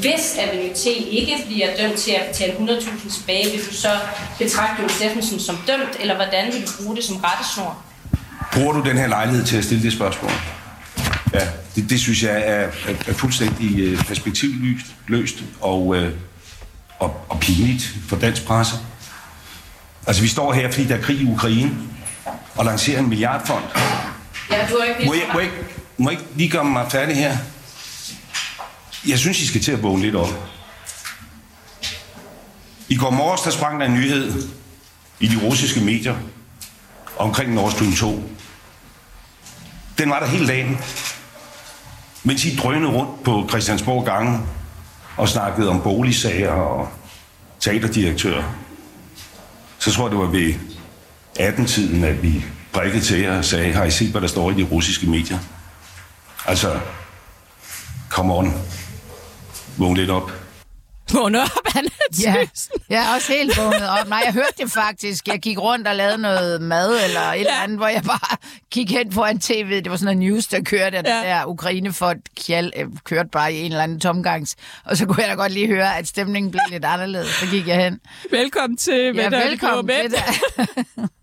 Hvis Avenitel ikke bliver dømt til at betale 100.000 tilbage, vil du så betragte Jon Steffensen som dømt, eller hvordan vil du bruge det som rettesnor? Bruger du den her lejlighed til at stille det spørgsmål? Ja, det, det synes jeg er, er, er fuldstændig øh, perspektivløst løst og, øh, og, og pinligt for dansk presse. Altså, vi står her, fordi der er krig i Ukraine, og lancerer en milliardfond. Ja, du har ikke Må jeg, må jeg, må jeg ikke lige gøre mig færdig her? Jeg synes, I skal til at vågne lidt op. I går morges, der sprang der en nyhed i de russiske medier omkring Nord Stream 2. Den var der hele dagen. Mens I drønede rundt på Christiansborg gange og snakkede om boligsager og teaterdirektører, så tror jeg, det var ved 18-tiden, at vi prikkede til jer og sagde, har I set, hvad der står i de russiske medier? Altså, come on. Vågn lidt op. Vågn op, Anna Ja, jeg er også helt vågnet op. Nej, jeg hørte det faktisk. Jeg gik rundt og lavede noget mad eller et ja. eller andet, hvor jeg bare gik hen på en tv. Det var sådan en news, der kørte, at Ja. der Ukraine-folk kjal, øh, kørte bare i en eller anden tomgangs. Og så kunne jeg da godt lige høre, at stemningen blev lidt anderledes. Så gik jeg hen. Velkommen til Ja, Mette velkommen til det.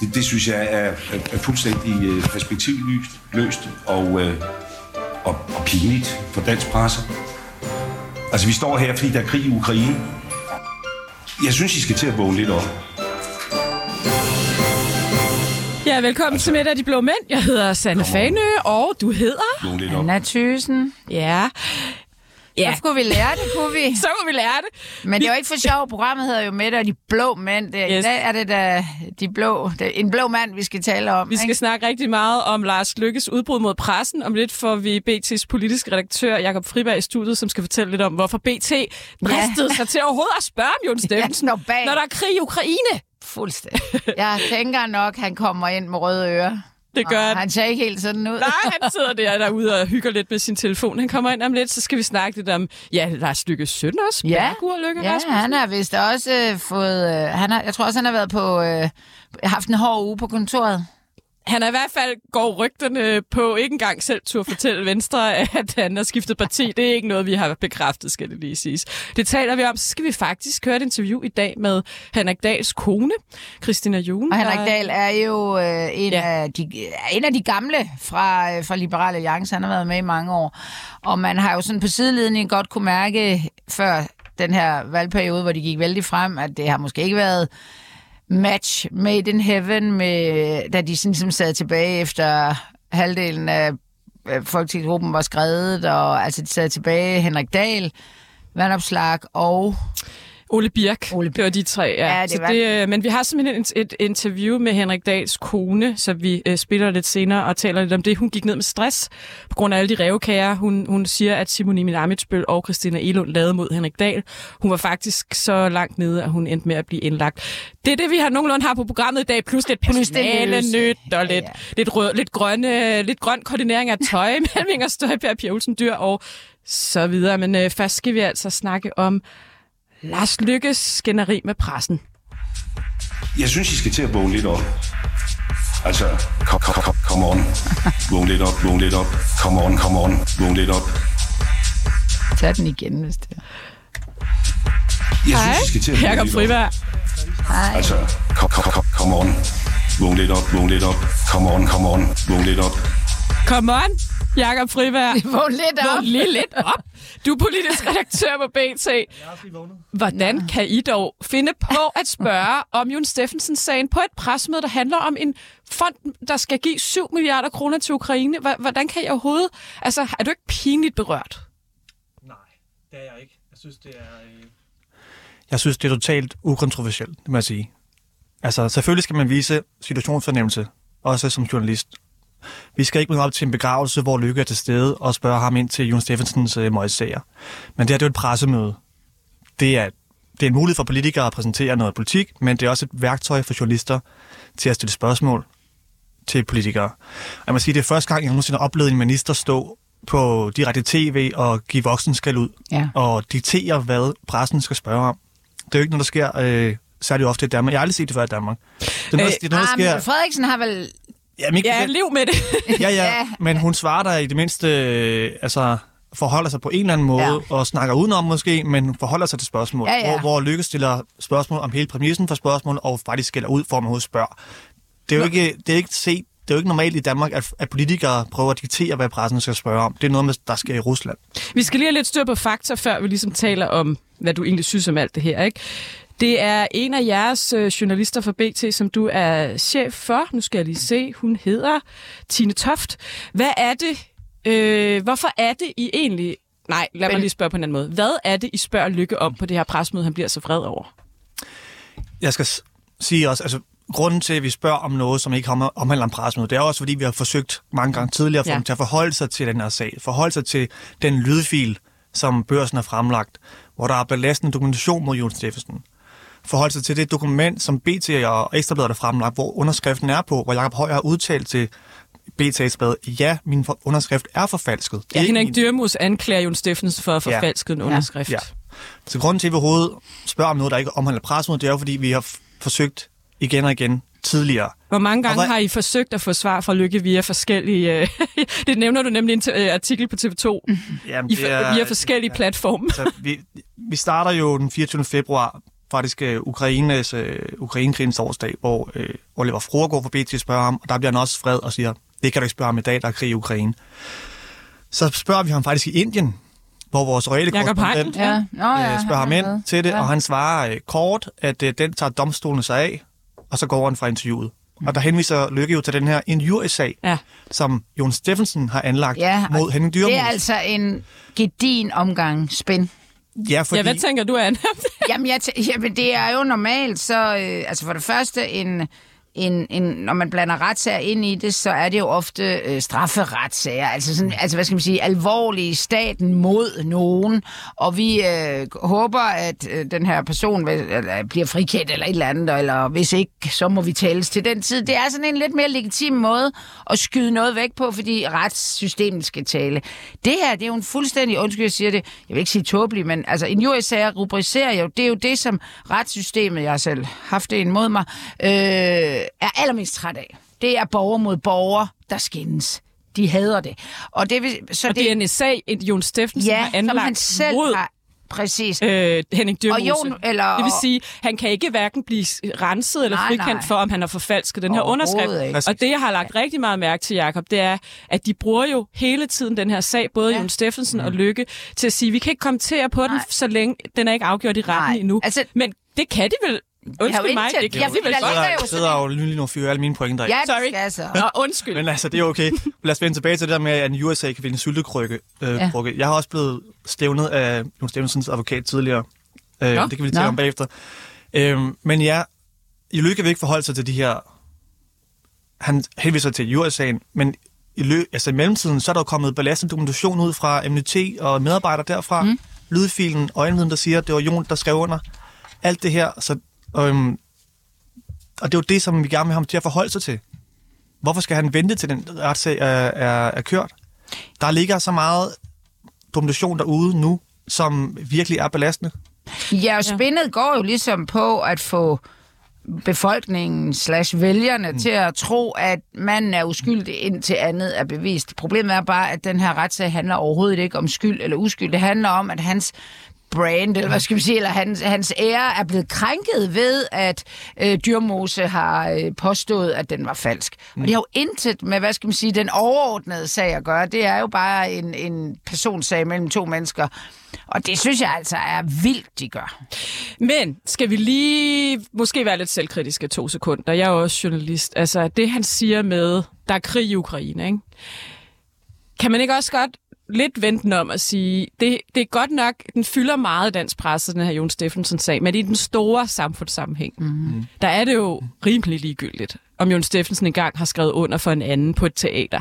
Det, det synes jeg er, er, er fuldstændig øh, perspektivløst løst og, øh, og, og pinligt for dansk presse. Altså, vi står her, fordi der er krig i Ukraine. Jeg synes, I skal til at vågne lidt op. Ja, velkommen til Mette og de Blå Mænd. Jeg hedder Sanne Fanø, og du hedder... Anna Thysen. Ja. Ja, Så skulle vi lære det, kunne vi. så må vi lære det. Men det er jo ikke for sjov. Programmet hedder jo Mette og de blå mænd. Det, Yes. I dag er det da de blå, det, en blå mand, vi skal tale om. Vi skal ikke? snakke rigtig meget om Lars Lykkes udbrud mod pressen. Om lidt får vi BT's politiske redaktør Jakob Friberg i studiet, som skal fortælle lidt om, hvorfor BT dristede sig til overhovedet at spørge om Jon Steffensen, når bag. når der er krig i Ukraine. Fuldstændig. Jeg tænker nok, han kommer ind med røde ører. Det gør Og Han ser ikke helt sådan ud. Nej, han sidder der derude og hygger lidt med sin telefon. Han kommer ind om lidt, så skal vi snakke lidt om, ja, Lars Lykkes søn også. Ja, Lykke ja Rasmussen. han har vist også øh, fået... Øh, han har, jeg tror også, han har været på... Øh, haft en hård uge på kontoret. Han er i hvert fald går rygterne på ikke engang selv tur fortælle Venstre, at han har skiftet parti. Det er ikke noget, vi har bekræftet, skal det lige siges. Det taler vi om. Så skal vi faktisk høre et interview i dag med Henrik Dahls kone, Christina June. Og Henrik der- Dahl er jo øh, en, Ja. af de, en af de gamle fra, øh, fra Liberale Alliance. Han har været med i mange år. Og man har jo sådan på sidelinjen godt kunne mærke før den her valgperiode, hvor de gik vældig frem, at det har måske ikke været match made in heaven, med, da de sådan, ligesom sad tilbage efter halvdelen af folketingsgruppen var skrevet, og altså de sad tilbage, Henrik Dahl, Vandopslag og Ole Birk. Ole Det var de tre, ja. Ja, det så var- det, øh, men vi har simpelthen et, et interview med Henrik Dahls kone, så vi øh, spiller lidt senere og taler lidt om det. Hun gik ned med stress på grund af alle de revkager. Hun, hun siger, at Simon Emil Amitsbøl og Christina Elund lavede mod Henrik Dahl. Hun var faktisk så langt nede, at hun endte med at blive indlagt. Det er det, vi har nogenlunde har på programmet i dag, plus lidt personale nyt og Ja, lidt, ja. lidt, rød, lidt, grønne, lidt grøn koordinering af tøj mellem Inger Støjberg, Pia Olsen Dyr og så videre. Men øh, først skal vi altså snakke om Lars Lykkes skænderi med pressen. Jeg synes, I skal til at vågne lidt op. Altså, kom, kom, kom, come on. Vågn lidt op, vågn lidt op. Come on, come on. Vågn lidt op. Tag den igen, hvis det er. Jeg synes, I skal til at vågne Jakob lidt op. Friberg. Hej. Altså, kom, kom, kom, come on. Vågn lidt op, vågn lidt op. Come on, come on. Vågn lidt op. Come on, Jakob Friberg. Vågn lidt op. Vågn lige lidt op. Du er politisk redaktør på BT. Hvordan kan I dog finde på at spørge om Jon Steffensen-sagen på et presmøde, der handler om en fond, der skal give 7 milliarder kroner til Ukraine? Hvordan kan I overhovedet... Altså, er du ikke pinligt berørt? Nej, det er jeg ikke. Jeg synes, det er... Øh... Jeg synes, det er totalt ukontroversielt, det må jeg sige. Altså, selvfølgelig skal man vise situationsfornemmelse, også som journalist. Vi skal ikke møde op til en begravelse, hvor Lykke er til stede og spørge ham ind til Jon Steffensens øh, møgssager. Men det her det er jo et pressemøde. Det er, det er en mulighed for politikere at præsentere noget politik, men det er også et værktøj for journalister til at stille spørgsmål. til politikere. Jeg må sige, det er første gang, jeg nogensinde har oplevet en minister stå på direkte tv og give voksen skal ud Ja. og diktere, hvad pressen skal spørge om. Det er jo ikke noget, der sker øh, særlig ofte i Danmark. Jeg har aldrig set det før i Danmark. Det er noget, Øh, det er noget Ah, der men sker... Frederiksen har vel... Jamen, ikke, Ja, lev med det. ja, ja, men hun svarer der i det mindste... Øh, altså, forholder sig på en eller anden måde, Ja. og snakker udenom måske, men forholder sig til spørgsmål. Ja, ja. Hvor, hvor Lykke stiller spørgsmål om hele præmissen for spørgsmål, og faktisk skælder ud, for at man spørger. Det er jo ikke, det er ikke set det er jo ikke normalt i Danmark, at, at politikere prøver at diktere, hvad pressen skal spørge om. Det er noget, med, der sker i Rusland. Vi skal lige have lidt styr på fakta, før vi ligesom taler om, hvad du egentlig synes om alt det her, ikke? Det er en af jeres øh, journalister fra BT, som du er chef for. Nu skal jeg lige se. Hun hedder Tine Toft. Hvad er det? Øh, hvorfor er det I egentlig... Nej, lad mig lige spørge på en anden måde. Hvad er det, I spørger Lykke om på det her presmøde, han bliver så vred over? Jeg skal sige også, altså grunden til, at vi spørger om noget, som ikke om- omhandler en pressemøde, det er også, fordi vi har forsøgt mange gange tidligere at få Ja. til at forholde sig til den her sag. Forholde sig til den lydfil, som børsen har fremlagt, hvor der er belastende dokumentation mod Jon Steffensen. Forholde sig til det dokument, som BT og Ekstrabladet har fremlagt, hvor underskriften er på, hvor Jacob Højer har udtalt til BT Ekstrabladet, ja, min underskrift er forfalsket. Det er Ja, ikke Henrik min- Dyrmus anklager Jon Steffensen for at Ja. forfalske en Ja. underskrift. Ja. Så grunden til, at vi overhovedet spørger om noget, der ikke omhandler pressemødet, det er jo, fordi vi har f- forsøgt igen og igen tidligere. Hvor mange gange hvad- har I forsøgt at få svar fra Lykke via forskellige... Øh, det nævner du nemlig i en t- øh, artikel på TV2. Jamen, I, via forskellige platforme. Så vi, vi starter jo den 24. februar, faktisk uh, Ukraines, uh, Ukrainekrigens årsdag, hvor uh, Oliver Froer går forbi til at spørge ham, og der bliver han også fred og siger, det kan du ikke spørge ham i dag, der er krig i Ukraine. Så spørger vi ham faktisk i Indien, hvor vores reelle Jakob korrespondent. Ja. Nå, ja, øh, spørger ham ind med. til det, Ja. og han svarer øh, kort, at øh, den tager domstolen sig af, og så går han fra interviewet. Og der henviser Lykke jo til den her injuriesag, Ja. som Jon Steffensen har anlagt Ja, mod Henning Dyrmus. Det er altså en gedin omgang spin. Ja, fordi... Ja, hvad tænker du, Anna? Jamen, jeg tæ- jamen, det er jo normalt, så... Øh, altså for det første, en, en, en, når man blander retssager ind i det, så er det jo ofte øh, strafferetssager. Altså, sådan, altså, hvad skal man sige, alvorlige staten mod nogen. Og vi øh, håber, at øh, den her person vil, eller, bliver frikendt eller et eller andet, eller hvis ikke, så må vi tales til den tid. Det er sådan en lidt mere legitim måde at skyde noget væk på, fordi retssystemet skal tale. Det her, det er jo en fuldstændig, undskyld, jeg siger det, jeg vil ikke sige tåbelig, men altså en jurisager rubricerer jo, det er jo det, som retssystemet, jeg har selv haft det imod mig, øh, er allermest træt af. Det er borger mod borger, der skændes. De hader det. Og det, vil, så Og det er en sag, et Jon Steffensen ja, har som anlagt han selv mod har... Præcis. øh, Henning Dyrmose. Og Jon, eller- Det vil sige, han kan ikke hverken blive renset eller Nej, frikendt nej. for, om han har forfalsket den her underskrift. ikke. Og det, jeg har lagt rigtig meget mærke til, Jacob, det er, at de bruger jo hele tiden den her sag, både Ja. Jon Steffensen og Lykke, til at sige, vi kan ikke kommentere på den, Nej. så længe den er ikke afgjort i retten Nej, endnu. altså- Men det kan de vel... Undskyld mig, det kan der godt. ligger Jeg jo sidder jo lige nu og fyrer alle mine pointer af. Ja, Sorry. altså. Nå, undskyld. Men altså, det er okay. Lad os vende tilbage til det der med, at en USA kan vinde en syltekrukke. Øh, Ja. Jeg har også blevet stævnet af Jon Steffensens advokat tidligere. Øh, Nå. det kan vi tale Nå. om bagefter. Øh, men ja, i Lykke vil ikke forholde sig til de her... Han henviser til USA-sagen, men i, lø, altså i mellemtiden, så er der jo kommet belastende dokumentation ud fra MNT og medarbejdere derfra. Mm. Lydfilen og der siger, at det var Jon, der skrev under. Alt det her, så... Øhm, og det er jo det, som vi gerne vil have ham til at forholde sig til. Hvorfor skal han vente til den retssag er, er, er kørt? Der ligger så meget dokumentation derude nu, som virkelig er belastende. Ja, og spændet går jo ligesom på at få befolkningen slash vælgerne mm. til at tro, at manden er uskyldig indtil andet er bevist. Problemet er bare, at den her retssag handler overhovedet ikke om skyld eller uskyld. Det handler om, at hans brand, eller hvad skal vi sige, eller hans, hans ære er blevet krænket ved, at øh, Dyrmose har øh, påstået, at den var falsk. Mm. Og det har jo intet med, hvad skal man sige, den overordnede sag at gøre. Det er jo bare en, en personsag mellem to mennesker. Og det synes jeg altså er vildt, de gør. Men skal vi lige måske være lidt selvkritiske to sekunder? Jeg er også journalist. Altså, det han siger med, der er krig i Ukraine, ikke? Kan man ikke også godt lidt vente den om at sige, det, det er godt nok, den fylder meget i dansk presse, den her Jon Steffensen-sag, men i den store samfundssammenhæng, mm. der er det jo rimelig ligegyldigt, om Jon Steffensen engang har skrevet under for en anden på et teater.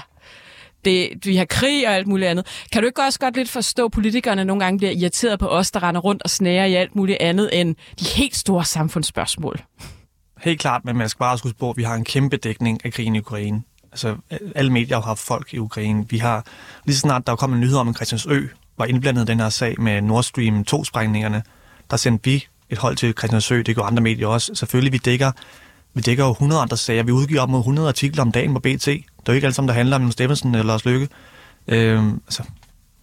Det, vi har krig og alt muligt andet. Kan du ikke også godt lidt forstå, at politikerne nogle gange bliver irriteret på os, der render rundt og snærer i alt muligt andet end de helt store samfundsspørgsmål? Helt klart, men man skal bare huske på, at vi har en kæmpe dækning af krigen i Ukraine. Altså, alle medier har haft folk i Ukraine. Vi har, lige så snart der kom en nyhed om, at Christiansø var indblandet i den her sag med Nord Stream 2-sprængningerne, der sendte vi et hold til Christiansø, det gør andre medier også. Selvfølgelig, vi dækker, vi dækker jo 100 andre sager. Vi udgiver op mod 100 artikler om dagen på BT. Det er jo ikke alt sammen, der handler om Steffensen eller Lars Lykke. Øhm, altså,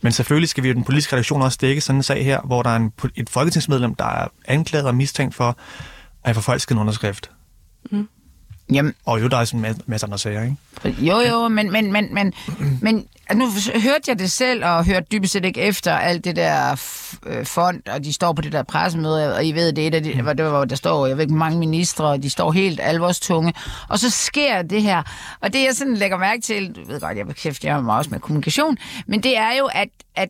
men selvfølgelig skal vi jo den politiske redaktion også dække sådan en sag her, hvor der er en, et folketingsmedlem, der er anklaget og mistænkt for at have forfalsket en underskrift. Mm. Jamen, Og jo, der er sådan en masse, masse andre sager, ikke? Jo, jo, men, men, men, men, men altså, nu hørte jeg det selv, og hørte dybest set ikke efter alt det der øh, fond, og de står på det der pressemøde, og I ved, det er et af de, hvor, det, hvor der står, jeg ved ikke, mange ministre, og de står helt alvorstunge, og så sker det her. Og det, jeg sådan lægger mærke til, du ved godt, jeg beskæftiger mig også med kommunikation, men det er jo, at, at,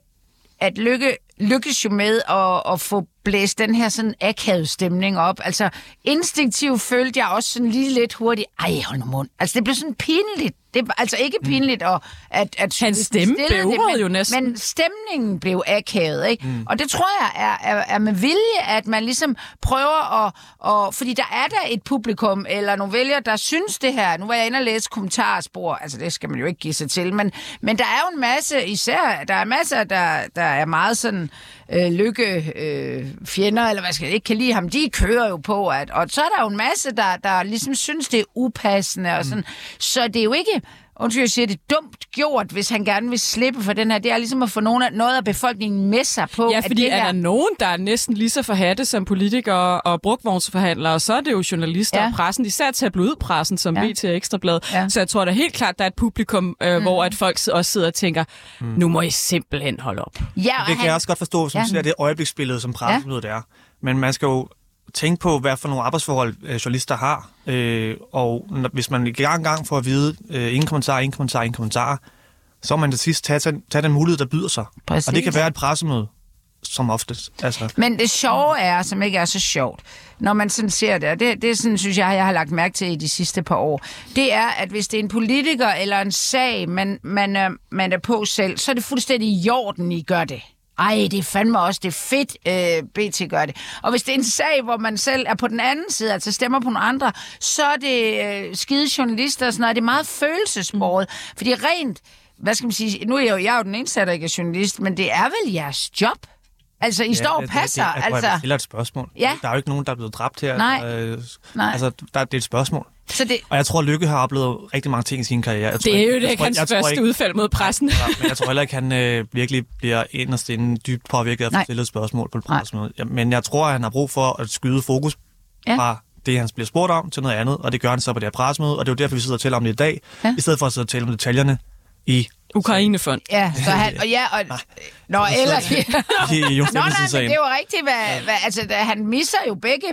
at Lykke lykkes jo med at, at få blæst den her sådan akavet stemning op. Altså, instinktivt følte jeg også sådan lige lidt hurtigt, ej, hold nu mund. Altså, det blev sådan pinligt. Det var altså ikke pinligt, at, at, at Hans stemme stillede bævrede men, jo næsten. Men stemningen blev akavet, ikke? Mm. Og det tror jeg er, er, er med vilje, at man ligesom prøver at, at... Fordi der er der et publikum, eller nogle vælgere, der synes det her. Nu var jeg inde og læse kommentarspor, altså det skal man jo ikke give sig til, men, men der er jo en masse, især, der er masser, der, der er meget sådan øh, lykke øh, fjender, eller hvad skal jeg ikke kan lide ham, de kører jo på, at, og så er der jo en masse, der, der ligesom synes, det er upassende, og sådan. Så det er jo ikke, undskyld, jeg siger, det er dumt gjort, hvis han gerne vil slippe for den her. Det er ligesom at få nogen af, noget af befolkningen med sig på, Ja, at fordi det er her... der nogen, der er næsten lige så forhatte som politikere og brugvognsforhandlere, så er det jo journalister Ja. og pressen, især tabloidpressen som Ja. BT og Ekstrablad. Ja. Så jeg tror da helt klart, der er et publikum, øh, mm. hvor at folk også sidder og tænker, mm. nu må I simpelthen holde op. Ja, og Det kan han, jeg også godt forstå, som Ja. det øjebliksbillede, som pressemødet ja. er. Men man skal jo tænke på, hvad for nogle arbejdsforhold øh, journalister har. Øh, og når, hvis man gang gang får at vide, øh, ingen kommentar, ingen kommentar, ingen kommentar, så må man til sidst tage, tage, tage den mulighed, der byder sig. Præcis. Og det kan være et pressemøde, som oftest. Altså, Men det sjove er, som ikke er så sjovt, når man sådan ser det, og det, det sådan, synes jeg, jeg har lagt mærke til i de sidste par år, det er, at hvis det er en politiker eller en sag, man, man, er, man er på selv, så er det fuldstændig i orden, I gør det. Ej, det er fandme også, det er fedt, øh, BT gør det. Og hvis det er en sag, hvor man selv er på den anden side, altså stemmer på nogle andre, så er det øh, skide journalister og sådan noget. Det er meget følelsesbordet. Fordi rent, hvad skal man sige, nu er jeg jo, jeg er jo den eneste, der ikke er journalist, men det er vel jeres job? Altså, I står og det- passer, det, det, altså... Jeg stiller et spørgsmål. Ja. Der er jo ikke nogen, der er blevet dræbt her. Nej. Øh, Nej. Altså, der, det er et spørgsmål. Så det, Og jeg tror, Lykke har oplevet rigtig mange ting i sin karriere. Jeg tror, Det er jo jeg, det, jeg, hans jeg tror første ikke- udfald mod pressen. Ja, men jeg tror heller ikke, han øh, virkelig bliver inderst inde dybt påvirket af Nej. stillet et spørgsmål på et Nej. pressemøde. Ja, men jeg tror, at han har brug for at skyde fokus Ja. ja. fra det, han bliver spurgt om, til noget andet, og det gør han så på det her pressemøde, og det er jo derfor, vi sidder og taler om det i dag, Ja. ja. i stedet for at sidde og tale om detaljerne i, Ukrainefond. ja, så han, og ja, og, nå, eller, Jon Nå, nej, men det er jo rigtigt, hvad, hvad, altså, da, han misser jo begge,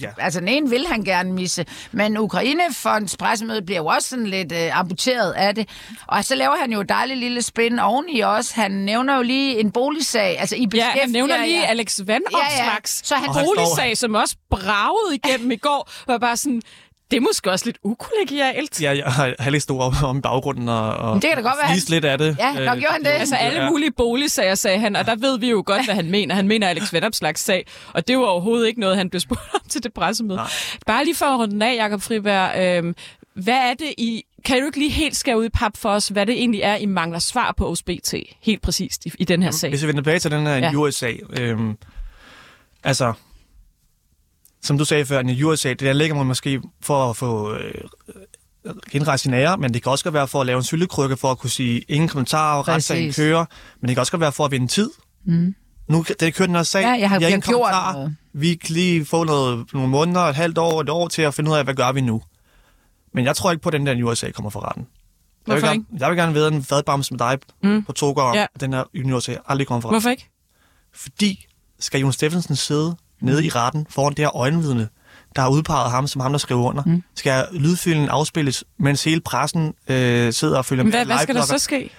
Ja. altså den ene vil han gerne misse, men Ukrainefonds pressemøde bliver jo også sådan lidt øh, amputeret af det, og så laver han jo et dejligt lille spin oveni også, han nævner jo lige en boligsag, altså I Ja, beskæftiger han nævner lige jer- Alex Van Ja, ja. Så han- boligsag, som også bragede igennem i går, var bare sådan, det er måske også lidt ukollegialt. Ja, jeg har heller stod op om i baggrunden og, og Men det kan da godt være, fliste lidt af det. Ja, nok gjorde han det. Altså alle Ja. mulige boligsager, sagde han, og der ved vi jo godt, hvad han mener. Han mener Alex Vanopslags sag, og det var overhovedet ikke noget, han blev spurgt om til det pressemøde. Nej. Bare lige for at runde af, Jacob Friberg, øh, hvad er det i... Kan du ikke lige helt skære ud i pap for os, hvad det egentlig er, I mangler svar på hos BT, helt præcist i, i den her sag? Hvis vi vender tilbage til den her Ja. USA, øhm, altså, som du sagde før, en USA, det der ligger man måske for at få øh, indrejse sin ære, men det kan også godt være for at lave en syltekrykke, for at kunne sige ingen kommentarer, retssagen kører, men det kan også godt være for at vinde tid. Mm. Nu det kører den her sag, Ja, jeg har- vi har ingen gjort noget. Vi kan lige få noget, nogle måneder, et halvt år, et år til at finde ud af, hvad gør vi nu. Men jeg tror ikke på, at den der USA kommer for retten. Jeg vil, gerne, jeg vil gerne vide en fadbams med dig mm. på to gårde, Ja. den her USA aldrig kommer for retten. Hvorfor ikke? Fordi skal Jon Steffensen sidde nede i retten foran det her øjenvidne, der har udpeget ham som ham, der skriver under. Mm. Skal lydfilen afspilles, mens hele pressen øh, sidder og følger Men hvad, med hvad skal der så ske?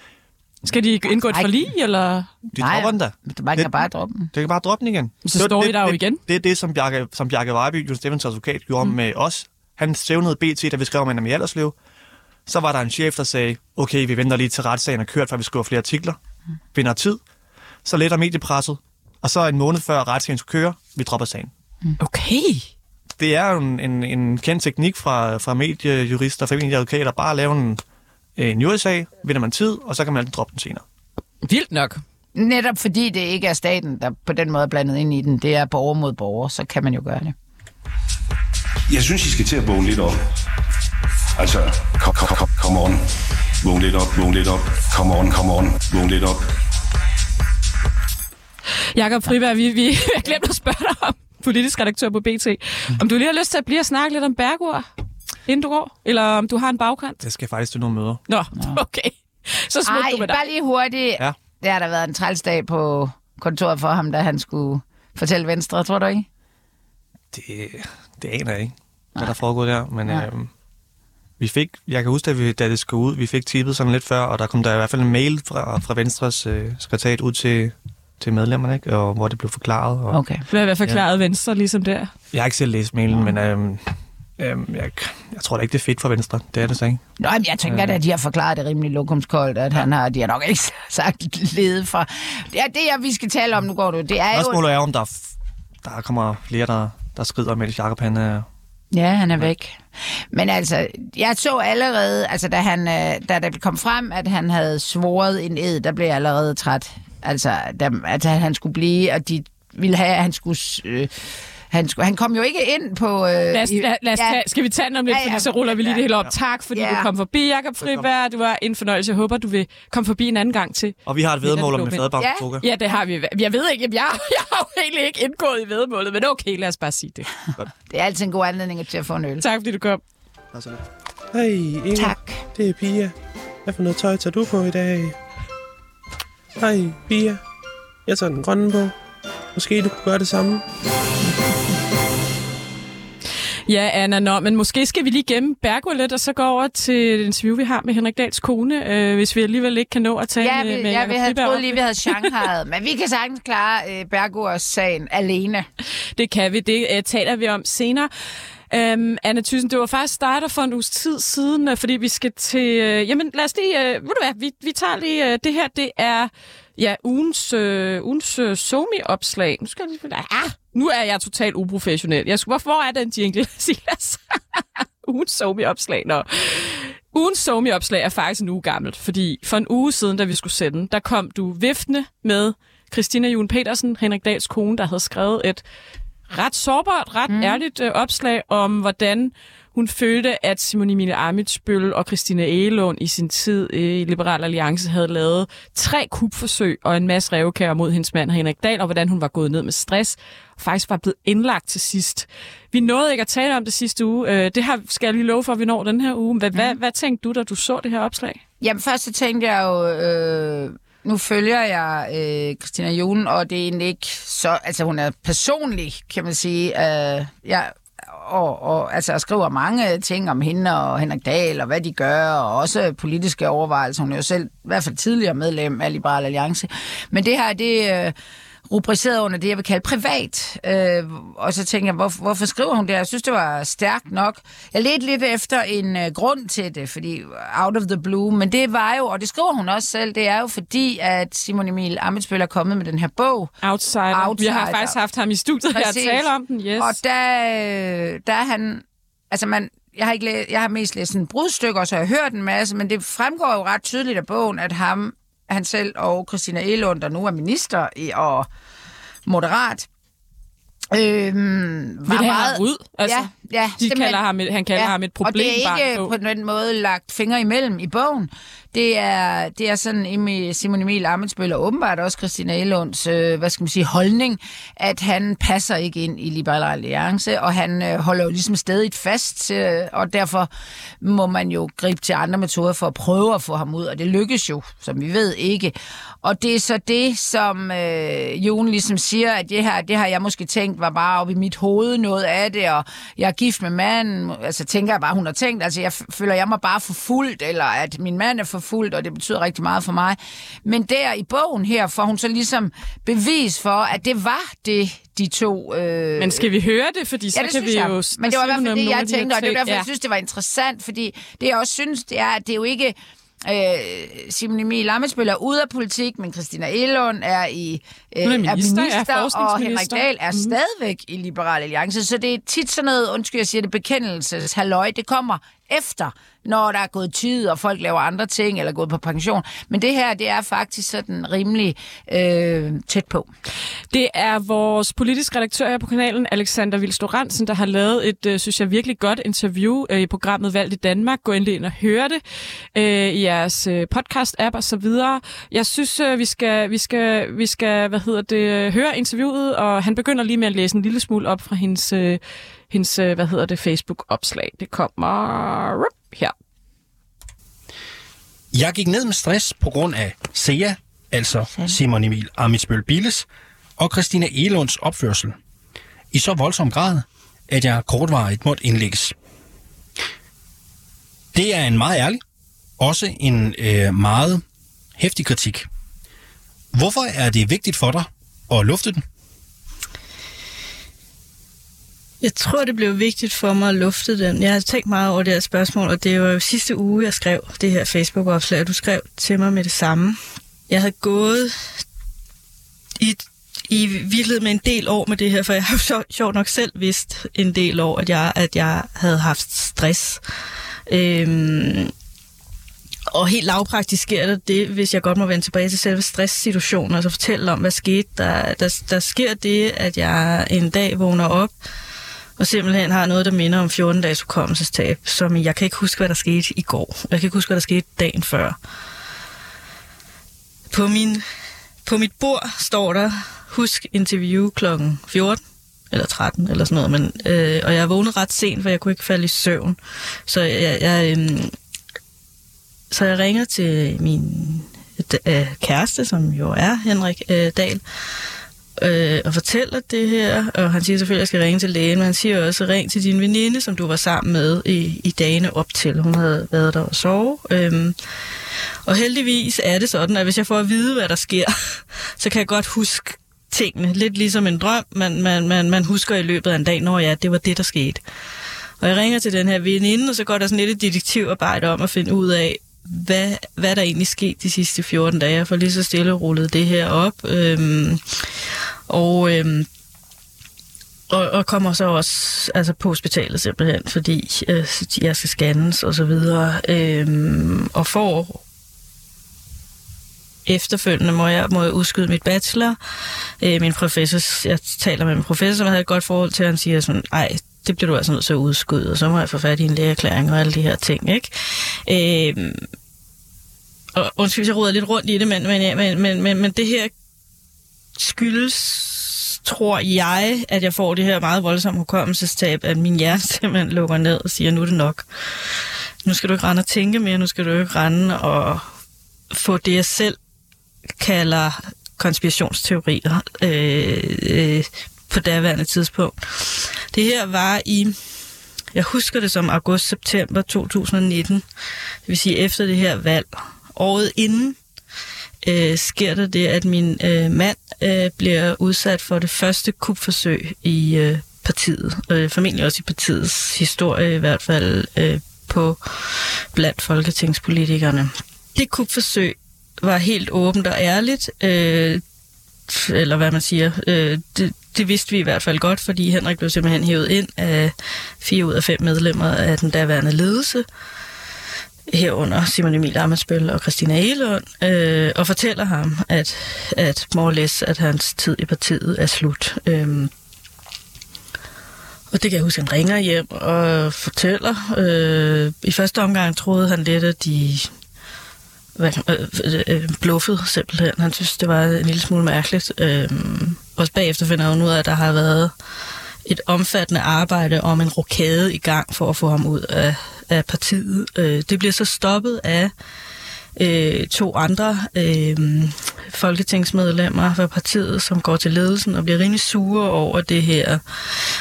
Skal de indgå et Nej. forlig, eller? De dropper den da. Man kan Det- bare droppe den. Det kan bare droppe den igen. Så Det var står I det, der jo det, igen. Det er det, som Bjarke, som Bjarke Vejby, Jon Steffensens advokat, gjorde mm. med os. Han stævnede BT, da vi skrev om Anna Alderslev. Så var der en chef, der sagde, okay, vi venter lige til retssagen er kørt, før vi skriver flere artikler. Vinder tid. Så letter mediepresset. Og så en måned før retssagen skulle køre, vi dropper sagen. Okay. det er jo en, en, en kendt teknik fra, fra mediejurister og familieadvokater, bare at lave en, en USA, vinder man tid, og så kan man altid droppe den senere. Vildt nok. Netop fordi det ikke er staten, der på den måde er blandet ind i den. Det er borger mod borger, så kan man jo gøre det. Jeg synes, I skal til at vågne lidt op. Altså, kom, kom, kom, come on. Vågn lidt op, vågn lidt op. Come on, come on. Vågn lidt op. Jakob Friberg, vi, vi har glemt at spørge dig om, politisk redaktør på BT, om du lige har lyst til at blive og snakke lidt om Bergur, inden du går, eller om du har en bagkant? Jeg skal faktisk til nogle møder. Nå, okay. Så smut Ej, du med dig. bare lige hurtigt. Ja. Det har der været en trælsdag på kontoret for ham, da han skulle fortælle Venstre, tror du ikke? Det, det aner jeg ikke, hvad der foregår der. Men Nej. øhm, vi fik, jeg kan huske, at vi, da det skulle ud, vi fik tippet sådan lidt før, og der kom der i hvert fald en mail fra, fra Venstres øh, sekretariat ud til, til medlemmerne, ikke? Og, hvor det blev forklaret. Og Okay. I hvert fald klaret Venstre ligesom der. Jeg har ikke selv læst mailen, men øhm, øhm, jeg, jeg tror da ikke, det er fedt for Venstre. Det er det så ikke. Nå, men jeg tænker da, at de har forklaret det rimelig lokumskoldt, at han har, de har nok ikke sagt lede fra. Det er det, jeg, vi skal tale om, nu går du. Det er jo... Spørgsmålet er, om der, er der kommer flere, der, der skrider med, Jacob han er... Ja, han er væk. Men altså, jeg så allerede, altså da, han, øh, da det kom frem, at han havde svoret en ed, der blev jeg allerede træt. Altså, da, at han skulle blive, og de ville have, at han skulle... Øh, han, skulle, han kom jo ikke ind på... Øh, Lad os, lad, lad os ja, tage, skal vi tage den om lidt, Ja, ja. fordi så ruller vi lige det hele op. Ja. Tak, fordi Ja. du kom forbi, Jakob Friberg. Du var en fornøjelse. Jeg håber, du vil komme forbi en anden gang til. Og vi har et vedmål om Ja, med det er fadbank Ja. Toga. Ja, det har vi. Jeg ved ikke, jeg, jeg har jo egentlig ikke indgået i vedmålet, men okay, lad os bare sige det. Det er altid en god anledning til at få en øl. Tak, fordi du kom. Hej, Inger. Tak. Det er Pia. Hvad for noget tøj tager du på i dag? Hej, Pia. Jeg tager den grønne på. Måske du kunne gøre det samme. Ja, Anna, nå, men måske skal vi lige gemme Bergo lidt, og så gå over til det interview, vi har med Henrik Dahls kone, øh, hvis vi alligevel ikke kan nå at tale Ja, med, vi, med ja, vi havde Friberg troet lige, vi havde Shanghai, men vi kan sagtens klare øh, Bergurs sagen alene. Det kan vi, det uh, taler vi om senere. Øhm, Anna Thyssen, det var faktisk dig, der for en uges tid siden, øh, fordi vi skal til... Øh, jamen, lad os lige... Øh, ved du hvad, vi, vi tager lige... Øh, det her, det er ja, ugens, uh, ugens øh, Somi-opslag. Nu skal jeg lige... Ah, nu er jeg totalt uprofessionel. Jeg skulle, hvor, er den jingle, Silas? ugens Somi-opslag, nå. Ugens Somi-opslag er faktisk en uge gammelt, fordi for en uge siden, da vi skulle sende den, der kom du viftende med Christina Jun Petersen, Henrik Dahls kone, der havde skrevet et ret sårbart, ret mm. ærligt øh, opslag om, hvordan hun følte, at Simon Emil Amitsbøl og Christina Egelund i sin tid øh, i Liberal Alliance havde lavet tre kupforsøg og en masse revkærer mod hendes mand Henrik Dahl, og hvordan hun var gået ned med stress, og faktisk var blevet indlagt til sidst. Vi nåede ikke at tale om det sidste uge. Øh, det her skal jeg lige love for, at vi når den her uge. Hvad, mm. hvad, hvad tænkte du, da du så det her opslag? Jamen først så tænkte jeg jo, øh, nu følger jeg øh, Christina Julen, og det er egentlig ikke så, altså hun er personlig, kan man sige, øh, jeg, og, og altså jeg skriver mange ting om hende og Henrik Dahl, og hvad de gør, og også politiske overvejelser. Hun er jo selv i hvert fald tidligere medlem af Liberal Alliance. Men det her, det... Øh, rubriceret under det, jeg vil kalde privat. Øh, og så tænker jeg, hvor, hvorfor skriver hun det? Jeg synes, det var stærkt nok. Jeg ledte lidt efter en øh, grund til det, fordi out of the blue, men det var jo, og det skriver hun også selv, det er jo fordi, at Simon Emil Amitsbøl er kommet med den her bog. Outsider. Outsider. Vi har faktisk haft ham i studiet her Præcis. tale om den. Yes. Og der, øh, der er han, altså man, jeg har, ikke læ- jeg har mest læst sådan brudstykker, så jeg har hørt en masse, men det fremgår jo ret tydeligt af bogen, at ham, han selv og Christina Elund, der nu er minister i, og moderat, øhm, var Vil meget... ud? Altså, ja, ja, de kalder ham, et- han kalder ham et Og det er problembarn ikke på. på den måde lagt fingre imellem i bogen. Det er, det er sådan Simon Emil Amitsbøl og åbenbart også Christina Elunds, øh, hvad skal man sige, holdning, at han passer ikke ind i Liberal Alliance, og han øh, holder jo ligesom stadig fast, øh, og derfor må man jo gribe til andre metoder for at prøve at få ham ud, og det lykkes jo, som vi ved, ikke. Og det er så det, som øh, Jon ligesom siger, at det her, det har jeg måske tænkt var bare op i mit hoved noget af det, og jeg gift med manden, altså tænker jeg bare, hun har tænkt, altså jeg føler jeg mig bare forfulgt, eller at min mand er forfulgt, og det betyder rigtig meget for mig. Men der i bogen her får hun så ligesom bevis for, at det var det, de to... Øh, Men skal vi høre det? Fordi så Ja, det kan vi jeg. jo... Men det var i hvert fald det, jeg tænkte, og det var derfor, Ja. jeg synes, det var interessant, fordi det, jeg også synes, det er, at det er jo ikke... Øh, Simon Emil Amitsbøl er ude af politik, men Christina Elund er i øh, Hun er minister, minister og Henrik. Dahl er Mhm. stadigvæk i Liberal Alliance. Så det er tit sådan noget, undskyld, jeg siger det, bekendelseshalløj. Det kommer efter, når der er gået tid, og folk laver andre ting, eller gået på pension. Men det her, det er faktisk sådan rimelig øh, tæt på. Det er vores politisk redaktør her på kanalen, Alexander Vilstoransen, der har lavet et, øh, synes jeg, virkelig godt interview øh, i programmet Valgt i Danmark. Gå endelig ind og hør det øh, i jeres øh, podcast-app og så videre. Jeg synes, øh, vi skal, vi skal, vi skal hvad hedder det, øh, høre interviewet, og han begynder lige med at læse en lille smule op fra hendes, øh, hendes øh, hvad hedder det, Facebook-opslag. Det kommer her. Jeg gik ned med stress på grund af SEA, altså Simon Emil Amitsbøl Billes, og Christina Elunds opførsel. I så voldsom grad, at jeg kortvarigt måtte indlægges. Det er en meget ærlig, også en øh, meget hæftig kritik. Hvorfor er det vigtigt for dig at lufte den? Jeg tror, det blev vigtigt for mig at lufte den. Jeg har tænkt meget over det her spørgsmål, og det var jo sidste uge, jeg skrev det her Facebook-opslag, og du skrev til mig med det samme. Jeg havde gået i, i virkeligheden med en del år med det her, for jeg har jo sjovt nok selv vidst en del år, at jeg, at jeg havde haft stress. Øhm, og helt lavpraktisk sker der det, hvis jeg godt må vende tilbage til selve stresssituationen, altså fortælle om, hvad skete. Der, der, der sker det, at jeg en dag vågner op, og simpelthen har noget, der minder om 14 dages hukommelsestab, som jeg kan ikke huske, hvad der skete i går. Jeg kan ikke huske, hvad der skete dagen før. På, min, på mit bord står der, husk interview klokken 14 eller 13 eller sådan noget, men, øh, og jeg vågnede ret sent, for jeg kunne ikke falde i søvn. Så jeg, jeg, øh, så jeg ringer til min øh, kæreste, som jo er Henrik øh, Dahl, øh, og fortæller det her, og han siger selvfølgelig, at jeg skal ringe til lægen, men han siger også, ring til din veninde, som du var sammen med i, i dagene op til. Hun havde været der og sove. Øhm, og heldigvis er det sådan, at hvis jeg får at vide, hvad der sker, så kan jeg godt huske tingene. Lidt ligesom en drøm, man, man, man, man husker i løbet af en dag, når ja, det var det, der skete. Og jeg ringer til den her veninde, og så går der sådan lidt et detektivarbejde om at finde ud af, hvad, hvad der egentlig skete de sidste 14 dage. Jeg får lige så stille rullet det her op. Øhm, og, øhm, og, og kommer så også altså på hospitalet simpelthen, fordi øh, jeg skal scannes og så videre. Øhm, og får efterfølgende må jeg, må jeg udskyde mit bachelor. Øh, min professor, jeg taler med min professor, som jeg havde et godt forhold til, og han siger sådan, ej, det bliver du altså nødt til at udskyde, og så må jeg få fat i en lægeerklæring og alle de her ting, ikke? Øh, og undskyld, jeg roder lidt rundt i det, men, men, men, men, men, men det her skyldes, tror jeg, at jeg får det her meget voldsomme hukommelsestab, at min hjerne simpelthen lukker ned og siger, nu er det nok. Nu skal du ikke rende og tænke mere, nu skal du ikke rende og få det, jeg selv kalder konspirationsteorier øh, øh, på daværende tidspunkt. Det her var i, jeg husker det som august-september 2019, det vil sige efter det her valg. Året inden øh, sker der det, at min øh, mand øh, bliver udsat for det første kupforsøg i øh, partiet. Øh, formentlig også i partiets historie, i hvert fald øh, på blandt folketingspolitikerne. Det kupforsøg var helt åbent og ærligt, øh, eller hvad man siger. Øh, det, det vidste vi i hvert fald godt, fordi Henrik blev simpelthen hævet ind af fire ud af fem medlemmer af den daværende ledelse herunder Simon Emil Amensbøl og Christina Elund, øh, og fortæller ham, at, at Morles, at hans tid i partiet er slut. Øh, og det kan jeg huske, han ringer hjem og fortæller. Øh, I første omgang troede han lidt, at de hvad, øh, øh, bluffede simpelthen. Han synes, det var en lille smule mærkeligt. Øh, også bagefter finder han ud af, at der har været et omfattende arbejde om en rokade i gang for at få ham ud af, af partiet. Øh, det bliver så stoppet af øh, to andre øh, folketingsmedlemmer fra partiet, som går til ledelsen og bliver rimelig sure over det her.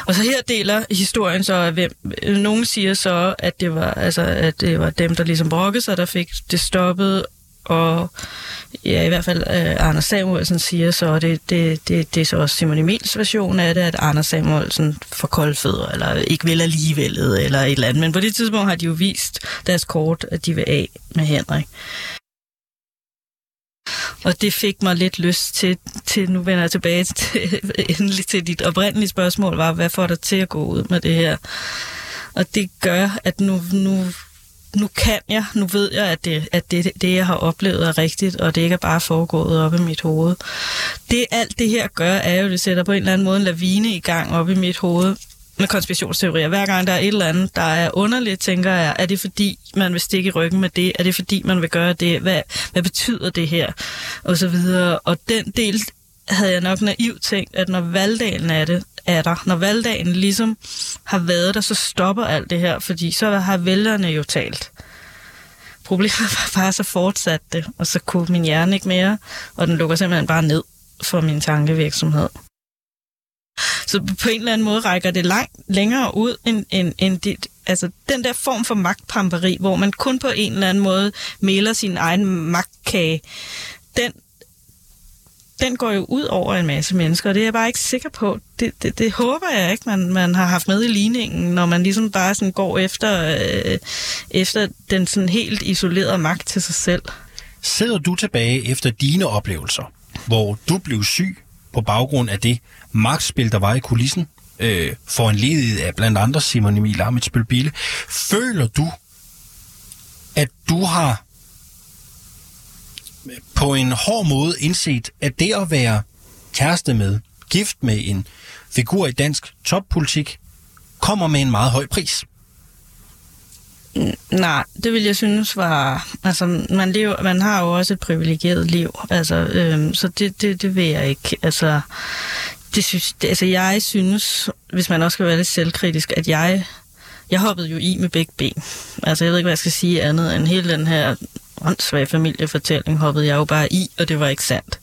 Og så her deler historien så, at hvem, øh, nogen siger så, at det var, altså, at det var dem, der ligesom brokkede sig, der fik det stoppet, og ja, i hvert fald uh, Anders Samuelsen siger så, og det, det, det, det er så også Simon Emils version af det, at Anders Samuelsen får koldfødder, eller ikke vil alligevel, eller et eller andet. Men på det tidspunkt har de jo vist deres kort, at de vil af med Henrik. Og det fik mig lidt lyst til, til nu vender jeg tilbage til, endelig til dit oprindelige spørgsmål, var, hvad får dig til at gå ud med det her? Og det gør, at nu, nu, nu kan jeg, nu ved jeg, at, det, at det, det, jeg har oplevet, er rigtigt, og det ikke er bare foregået op i mit hoved. Det alt det her gør, er jo, det sætter på en eller anden måde en lavine i gang op i mit hoved, med konspirationsteorier. Hver gang der er et eller andet, der er underligt, tænker jeg, er det fordi, man vil stikke i ryggen med det? Er det fordi, man vil gøre det? Hvad, hvad betyder det her? Og så videre. Og den del havde jeg nok naivt tænkt, at når valgdagen er, det, er der, når valgdagen ligesom har været der, så stopper alt det her, fordi så har vælgerne jo talt. Problemet var bare, så fortsatte det, og så kunne min hjerne ikke mere, og den lukker simpelthen bare ned for min tankevirksomhed. Så på en eller anden måde rækker det langt længere ud end, end, end dit, altså den der form for magtpamperi, hvor man kun på en eller anden måde mæler sin egen magtkage, den, den går jo ud over en masse mennesker, og det er jeg bare ikke sikker på. Det, det, det håber jeg ikke, man, man har haft med i ligningen, når man ligesom bare sådan går efter, øh, efter den sådan helt isolerede magt til sig selv. Sidder du tilbage efter dine oplevelser, hvor du blev syg på baggrund af det magtspil, der var i kulissen, øh, for en ledighed af blandt andre Simon Emil Amitsbøl Bille. Føler du, at du har på en hård måde indset, at det at være kæreste med, gift med en figur i dansk toppolitik, kommer med en meget høj pris? Nej, det vil jeg synes var... Altså, man, lever, man har jo også et privilegeret liv, altså, øhm, så det, det, det vil jeg ikke. Altså, det synes, det, altså, jeg synes, hvis man også skal være lidt selvkritisk, at jeg, jeg hoppede jo i med begge ben. Altså, jeg ved ikke, hvad jeg skal sige andet end hele den her åndssvag familiefortælling hoppede jeg jo bare i, og det var ikke sandt.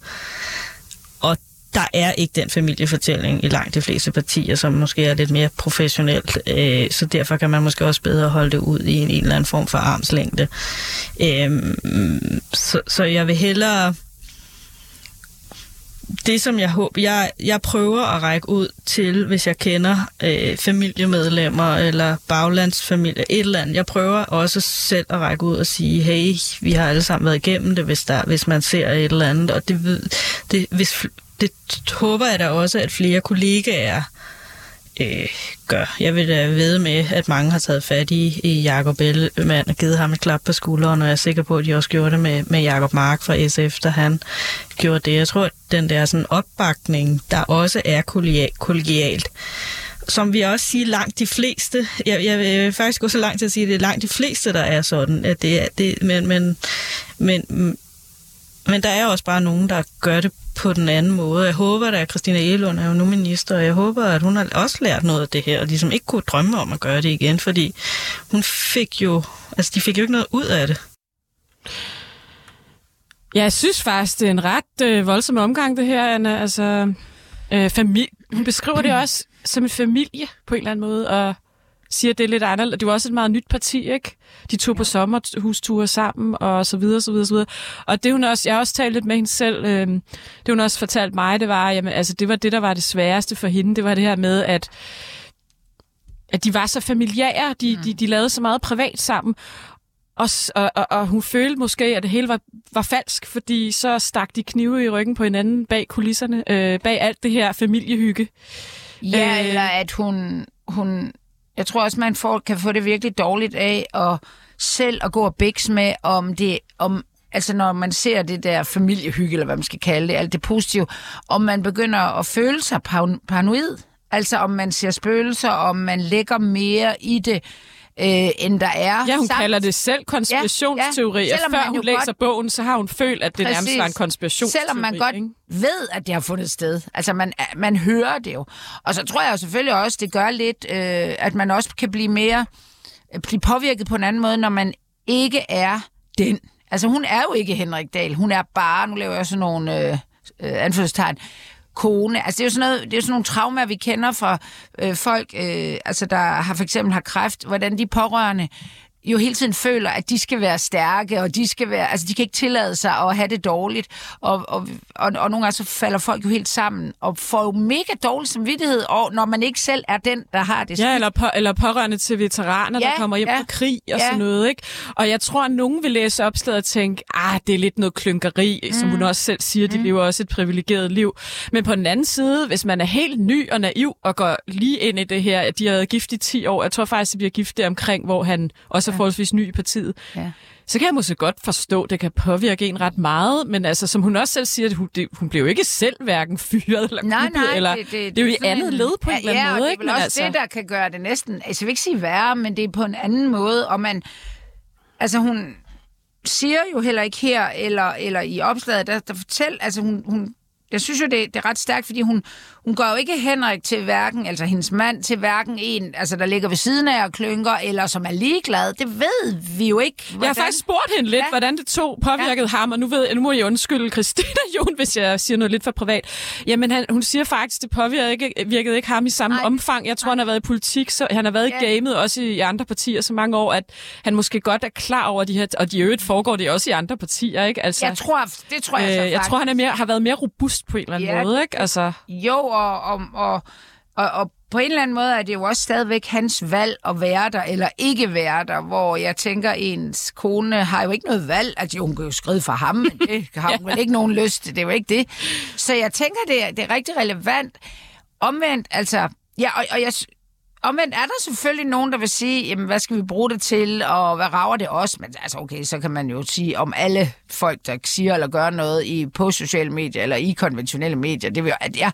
Og der er ikke den familiefortælling i langt de fleste partier, som måske er lidt mere professionelt. Øh, så derfor kan man måske også bedre holde det ud i en, en eller anden form for armslængde. Øh, så, så jeg vil hellere det, som jeg håber, jeg, jeg prøver at række ud til, hvis jeg kender øh, familiemedlemmer eller baglandsfamilie, et eller andet. Jeg prøver også selv at række ud og sige, hey, vi har alle sammen været igennem det, hvis, der, hvis man ser et eller andet. Og det, det, hvis, det håber jeg da også, at flere kollegaer øh, gør. Jeg vil da vide med, at mange har taget fat i, i Jacob Ellemann og givet ham et klap på skulderen, og jeg er sikker på, at de også gjorde det med, med Jacob Mark fra SF, da han gjorde det. Jeg tror, at den der sådan opbakning, der også er kollegialt, som vi også siger langt de fleste, jeg, jeg vil faktisk gå så langt til at sige, at det er langt de fleste, der er sådan, at det er, det, men, men, men, men der er også bare nogen, der gør det på den anden måde. Jeg håber at Christina Elund er jo nu minister, og jeg håber, at hun har også lært noget af det her, og ligesom ikke kunne drømme om at gøre det igen, fordi hun fik jo, altså de fik jo ikke noget ud af det. Ja, jeg synes faktisk, det er en ret øh, voldsom omgang, det her, Anna. Altså, øh, familie, hun beskriver det også som en familie på en eller anden måde, og siger, at det er lidt anderledes. Det var også et meget nyt parti, ikke? De tog på sommerhusture sammen, og så videre, så videre, så videre. Og det hun også, jeg har også talt lidt med hende selv, øh, det hun også fortalt mig, det var, jamen, altså, det var det, der var det sværeste for hende, det var det her med, at at de var så familiære, de, mm. de, de lavede så meget privat sammen, og, og, og, og hun følte måske, at det hele var, var falsk, fordi så stak de knive i ryggen på hinanden bag kulisserne, øh, bag alt det her familiehygge. Ja, øh, eller at hun, hun jeg tror også, man får, kan få det virkelig dårligt af at selv at gå og bækse med, om det, om, altså når man ser det der familiehygge, eller hvad man skal kalde det, alt det positive, om man begynder at føle sig paranoid. Altså om man ser spøgelser, om man lægger mere i det, øh, end der er. Ja, hun samt... kalder det selv konspirationsteori. Ja, ja. Før hun læser godt... bogen, så har hun følt, at det Præcis. nærmest var en konspirationsteori. Selvom man godt ikke? ved, at det har fundet sted. Altså, man, man hører det jo. Og så tror jeg jo selvfølgelig også, det gør lidt, øh, at man også kan blive mere øh, blive påvirket på en anden måde, når man ikke er den. Altså, hun er jo ikke Henrik Dahl. Hun er bare, nu laver jeg sådan nogle øh, øh, anførselstegn, kone. Altså, det er jo sådan, noget, det er sådan nogle traumer, vi kender fra øh, folk, øh, altså, der har for eksempel har kræft, hvordan de pårørende jo hele tiden føler, at de skal være stærke, og de skal være, altså de kan ikke tillade sig at have det dårligt, og, og, og, og nogle gange så falder folk jo helt sammen, og får jo mega dårlig samvittighed, og når man ikke selv er den, der har det Ja, eller, på, eller pårørende til veteraner, ja, der kommer hjem ja, fra krig og ja. sådan noget. Ikke? Og jeg tror, at nogen vil læse opslaget og tænke, ah, det er lidt noget klynkeri, mm. som hun også selv siger, de mm. lever også et privilegeret liv. Men på den anden side, hvis man er helt ny og naiv og går lige ind i det her, at de har været gift i 10 år, jeg tror faktisk, de bliver gift der omkring, hvor han også er forholdsvis ny i partiet, Ja. så kan jeg måske godt forstå, at det kan påvirke en ret meget, men altså, som hun også selv siger, hun, det, hun blev jo ikke selv hverken fyret eller Nej, kuppet, nej, eller, det, det, det, er jo i andet en- led på en eller anden ja, måde. det er ikke? Men også altså, det, der kan gøre det næsten, altså jeg vil ikke sige værre, men det er på en anden måde, og man, altså hun siger jo heller ikke her, eller, eller i opslaget, der, der fortæller, altså hun, hun jeg synes jo, det, det er ret stærkt, fordi hun, hun gør jo ikke Henrik til hverken, altså hendes mand til hverken en, altså der ligger ved siden af og klynker, eller som er ligeglad. Det ved vi jo ikke. Jeg har faktisk spurgt hende lidt, Ja. hvordan det tog påvirkede ja. ham, og nu, ved, nu må jeg undskylde Christina Jon, hvis jeg siger noget lidt for privat. Jamen, han, hun siger faktisk, det påvirkede ikke, virkede ikke ham i samme Nej. Nej. omfang. Jeg tror, han har været i politik, så han har været Ja. i gamet, også i andre partier så mange år, at han måske godt er klar over de her, og de øvrigt foregår det også i andre partier, ikke? Altså, Jeg tror, det tror jeg så øh, faktisk. jeg tror, han er mere, har været mere robust på en eller anden Ja, måde, ikke? Altså, Jo, og, og, og, og, og på en eller anden måde er det jo også stadigvæk hans valg at være der eller ikke være der, hvor jeg tænker, ens kone har jo ikke noget valg. Altså, jo, hun kan jo skrive for ham, men det har hun vel ikke nogen lyst til. Det er jo ikke det. Så jeg tænker, det er, det er rigtig relevant. Omvendt, altså... Ja, og, og jeg, Omvendt er der selvfølgelig nogen, der vil sige, jamen, hvad skal vi bruge det til, og hvad rager det os? Men altså, okay, så kan man jo sige om alle folk, der siger eller gør noget i, på sociale medier, eller i konventionelle medier. Det vil jo, at jeg,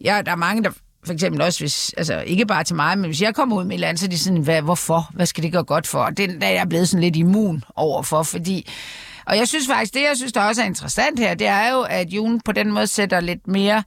jeg, der er mange, der for eksempel også, hvis, altså ikke bare til mig, men hvis jeg kommer ud med et eller andet, så er de sådan, hvad, hvorfor? Hvad skal det gøre godt for? Og den der er jeg blevet sådan lidt immun overfor, fordi... Og jeg synes faktisk, det jeg synes, der også er interessant her, det er jo, at June på den måde sætter lidt mere,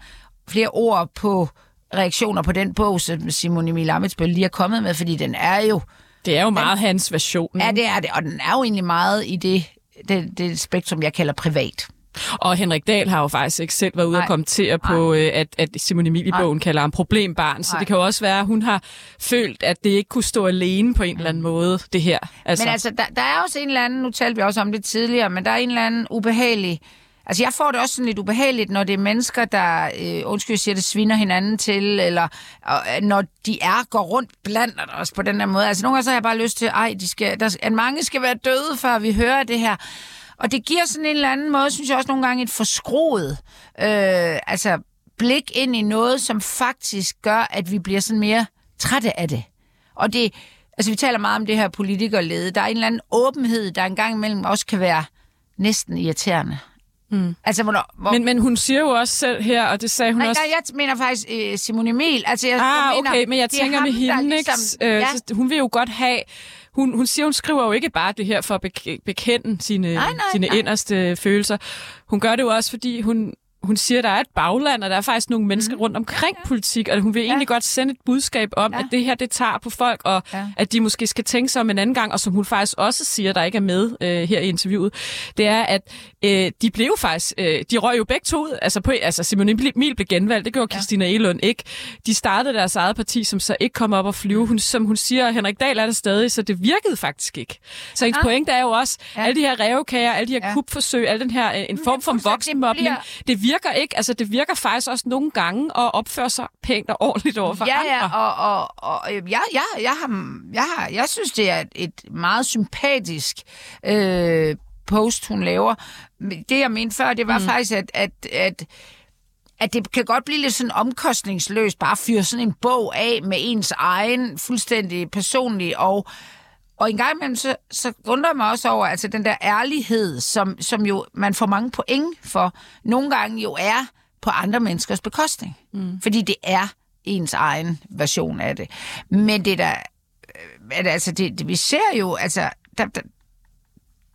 flere ord på reaktioner på den bog, som Simon Emil Amitsbøl lige er kommet med, fordi den er jo, det er jo meget hans version. ja det er det, og den er jo egentlig meget i det, det, det spektrum, jeg kalder privat. Og Henrik Dahl har jo faktisk ikke selv været ude Nej. og kommentere på, øh, at, at Simon Emil i Nej. bogen kalder ham problembarn. Så Nej. det kan jo også være, at hun har følt, at det ikke kunne stå alene på en eller anden måde, det her. Altså, Men altså, der, der er også en eller anden, nu talte vi også om det tidligere, men der er en eller anden ubehagelig... Altså, jeg får det også sådan lidt ubehageligt, når det er mennesker, der, øh, undskyld, jeg siger det, sviner hinanden til, eller øh, når de er, går rundt blandt os på den der måde. Altså, nogle gange så har jeg bare lyst til, ej, de skal, der, at mange skal være døde, før vi hører det her. Og det giver sådan en eller anden måde, synes jeg også nogle gange, et forskroet, øh, altså, blik ind i noget, som faktisk gør, at vi bliver sådan mere trætte af det. Og det, altså vi taler meget om det her politikerlede. Der er en eller anden åbenhed, der engang imellem også kan være næsten irriterende. Mm. Altså, hvornår, hvor, men, men hun siger jo også selv her, og det sagde hun nej, også... nej, jeg mener faktisk øh, Simon Emil. Altså, jeg, Ah, jeg mener, okay, men jeg det er tænker ham, med hende, ligesom, ikke? Øh, ja, så hun vil jo godt have... Hun, hun siger, hun skriver jo ikke bare det her for at bek- bekende sine, Nej, nej, sine nej. inderste følelser. Hun gør det jo også, fordi hun, hun siger, at der er et bagland, og der er faktisk nogle mennesker rundt omkring politik, og hun vil egentlig godt sende et budskab om, Ja. at det her, det tager på folk, og Ja. at de måske skal tænke sig om en anden gang, og som hun faktisk også siger, der ikke er med øh, her i interviewet, det er, at øh, de blev faktisk, øh, de røg jo begge to ud, altså, på, altså Simon Emil blev genvalgt, det gjorde Christina Elund ikke. De startede deres eget parti, som så ikke kom op og flyve. Hun, som hun siger, Henrik Dahl er der stadig, så det virkede faktisk ikke. Så hendes Ah. pointe er jo også, Ja. alle de her revkager, alle de her Ja. ja. kupforsøg, al den her, øh, en form for voksenmobning, det virker ikke. Altså, det virker faktisk også nogle gange at opføre sig pænt og ordentligt over for ja, andre. ja, og, og, og øh, jeg, jeg, jeg, har, jeg, har, jeg synes, det er et, et meget sympatisk øh, post, hun laver. Det, jeg mente før, det var mm. faktisk, at, at, at at det kan godt blive lidt sådan omkostningsløst, bare at fyre sådan en bog af med ens egen, fuldstændig personlige, og, og en gang imellem, så, så undrer jeg mig også over, altså den der ærlighed, som, som jo man får mange point for, nogle gange jo er på andre menneskers bekostning. Mm. Fordi det er ens egen version af det. Men det der, øh, at, altså det, det, vi ser jo, altså, der, der,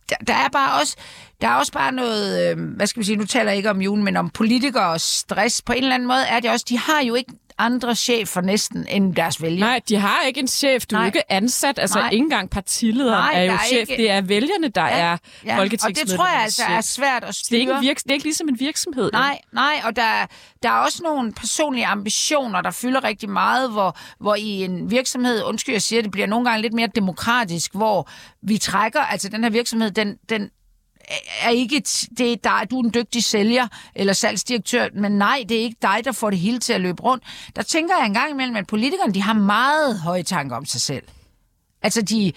der, der er bare også, der er også bare noget, øh, hvad skal vi sige, nu taler jeg ikke om julen, men om politikere og stress. På en eller anden måde er det også, de har jo ikke andre chefer næsten end deres vælgere. Nej, de har ikke en chef. Du er Nej. jo ikke ansat. Altså, Nej. ikke engang partilederen Nej, er jo er chef. ikke- Det er vælgerne, der Ja, er ja. Og folketingsmedlemmernes det tror jeg altså chef. er svært at Det er, styre. ikke virks- det er ikke ligesom en virksomhed. jo. Nej, nej, og der, der er også nogle personlige ambitioner, der fylder rigtig meget, hvor, hvor i en virksomhed, undskyld jeg siger, det bliver nogle gange lidt mere demokratisk, hvor vi trækker, altså den her virksomhed, den, den er ikke, det er dig, du er en dygtig sælger eller salgsdirektør, men nej, det er ikke dig, der får det hele til at løbe rundt. Der tænker jeg engang imellem, at politikerne, de har meget høje tanker om sig selv. Altså de,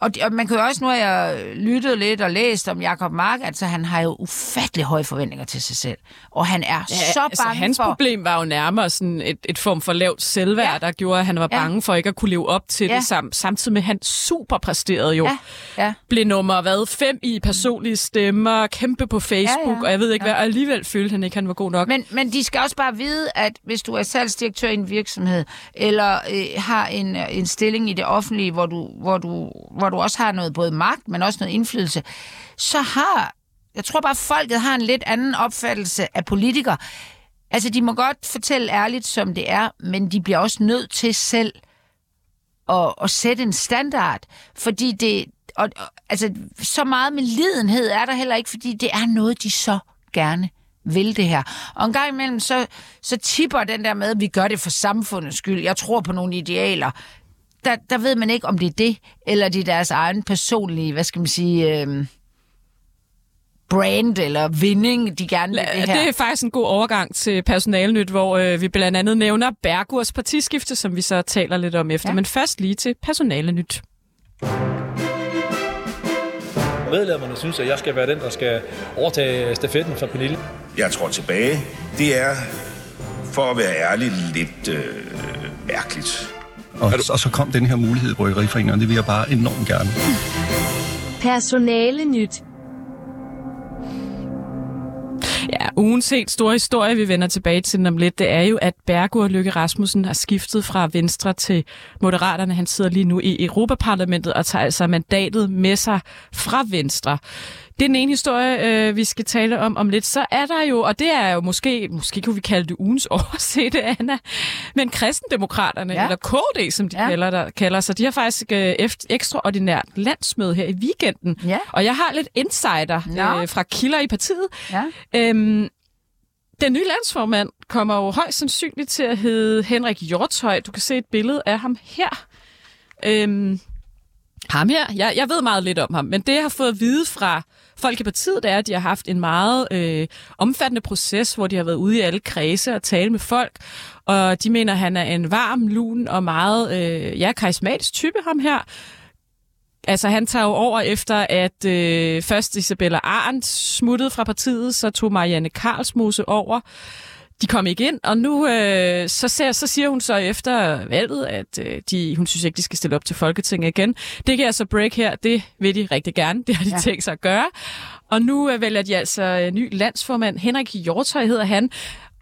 og, og man kan jo også, nu har jeg lyttet lidt og læst om Jacob Mark, altså han har jo ufattelig høje forventninger til sig selv. Og han er Ja, så altså, bange hans for... problem var jo nærmere sådan et, et form for lavt selvværd, Ja. der gjorde, at han var Ja. bange for ikke at kunne leve op til Ja. det, sam, samtidig med, at han super præsterede jo. Ja, ja. Blev nummer hvad, fem i personlige stemmer, kæmpe på Facebook, Ja, ja. og jeg ved ikke Ja. hvad, og alligevel følte han ikke, at han var god nok. Men, men de skal også bare vide, at hvis du er salgsdirektør i en virksomhed, eller øh, har en, øh, en stilling i det offentlige, hvor du, hvor, du, hvor du også har noget både magt, men også noget indflydelse, så har, jeg tror bare, folket har en lidt anden opfattelse af politikere. Altså, de må godt fortælle ærligt, som det er, men de bliver også nødt til selv at, at sætte en standard, fordi det, og, og, altså, så meget med lidenhed er der heller ikke, fordi det er noget, de så gerne vil det her. Og en gang imellem, så, så tipper den der med, at vi gør det for samfundets skyld. Jeg tror på nogle idealer. Der, der ved man ikke, om det er det, eller det er deres egen personlige, hvad skal man sige, øh, brand eller vinding, de gerne vil det her. Det er faktisk en god overgang til personalnyt, hvor øh, vi blandt andet nævner Bergurs partiskifte, som vi så taler lidt om efter. Ja. Men først lige til personalenyt. Medlemmerne synes, at jeg skal være den, der skal overtage stafetten fra Pernille. Jeg tror tilbage. Det er, for at være ærlig, lidt øh, mærkeligt. Og, og så kom den her mulighed i Bryggeriforeningen, og det vil jeg bare enormt gerne. Personale nyt. Ja, ugens helt store historie, vi vender tilbage til den om lidt, det er jo, at Bergur Løkke Rasmussen har skiftet fra Venstre til Moderaterne. Han sidder lige nu i Europaparlamentet og tager altså mandatet med sig fra Venstre. Det er den ene historie, øh, vi skal tale om om lidt. Så er der jo, og det er jo måske, måske kunne vi kalde det ugens oversete, Anna, men kristendemokraterne, ja. Eller KD, som de ja. Kalder, der, kalder sig, de har faktisk øh, efter, ekstraordinært landsmøde her i weekenden. Ja. Og jeg har lidt insider øh, fra kilder i partiet. Ja. Øhm, den nye landsformand kommer jo højst sandsynligt til at hedde Henrik Hjortøj. Du kan se et billede af ham her. Øhm, ham her, jeg, jeg ved meget lidt om ham, men det jeg har fået at vide fra folk i partiet, det er, at de har haft en meget øh, omfattende proces, hvor de har været ude i alle kredse og tale med folk, og de mener, at han er en varm, lun og meget øh, ja, karismatisk type, ham her. Altså, han tager jo over efter, at øh, først Isabella Arndt smuttede fra partiet, så tog Marianne Karlsmose over. De kom ikke ind, og nu øh, så, ser, så siger hun så efter valget, at øh, de, hun synes ikke, de skal stille op til Folketinget igen. Det kan jeg så break her, det vil de rigtig gerne, det har de ja. Tænkt sig at gøre. Og nu øh, vælger de altså øh, ny landsformand, Henrik Hjortøj hedder han.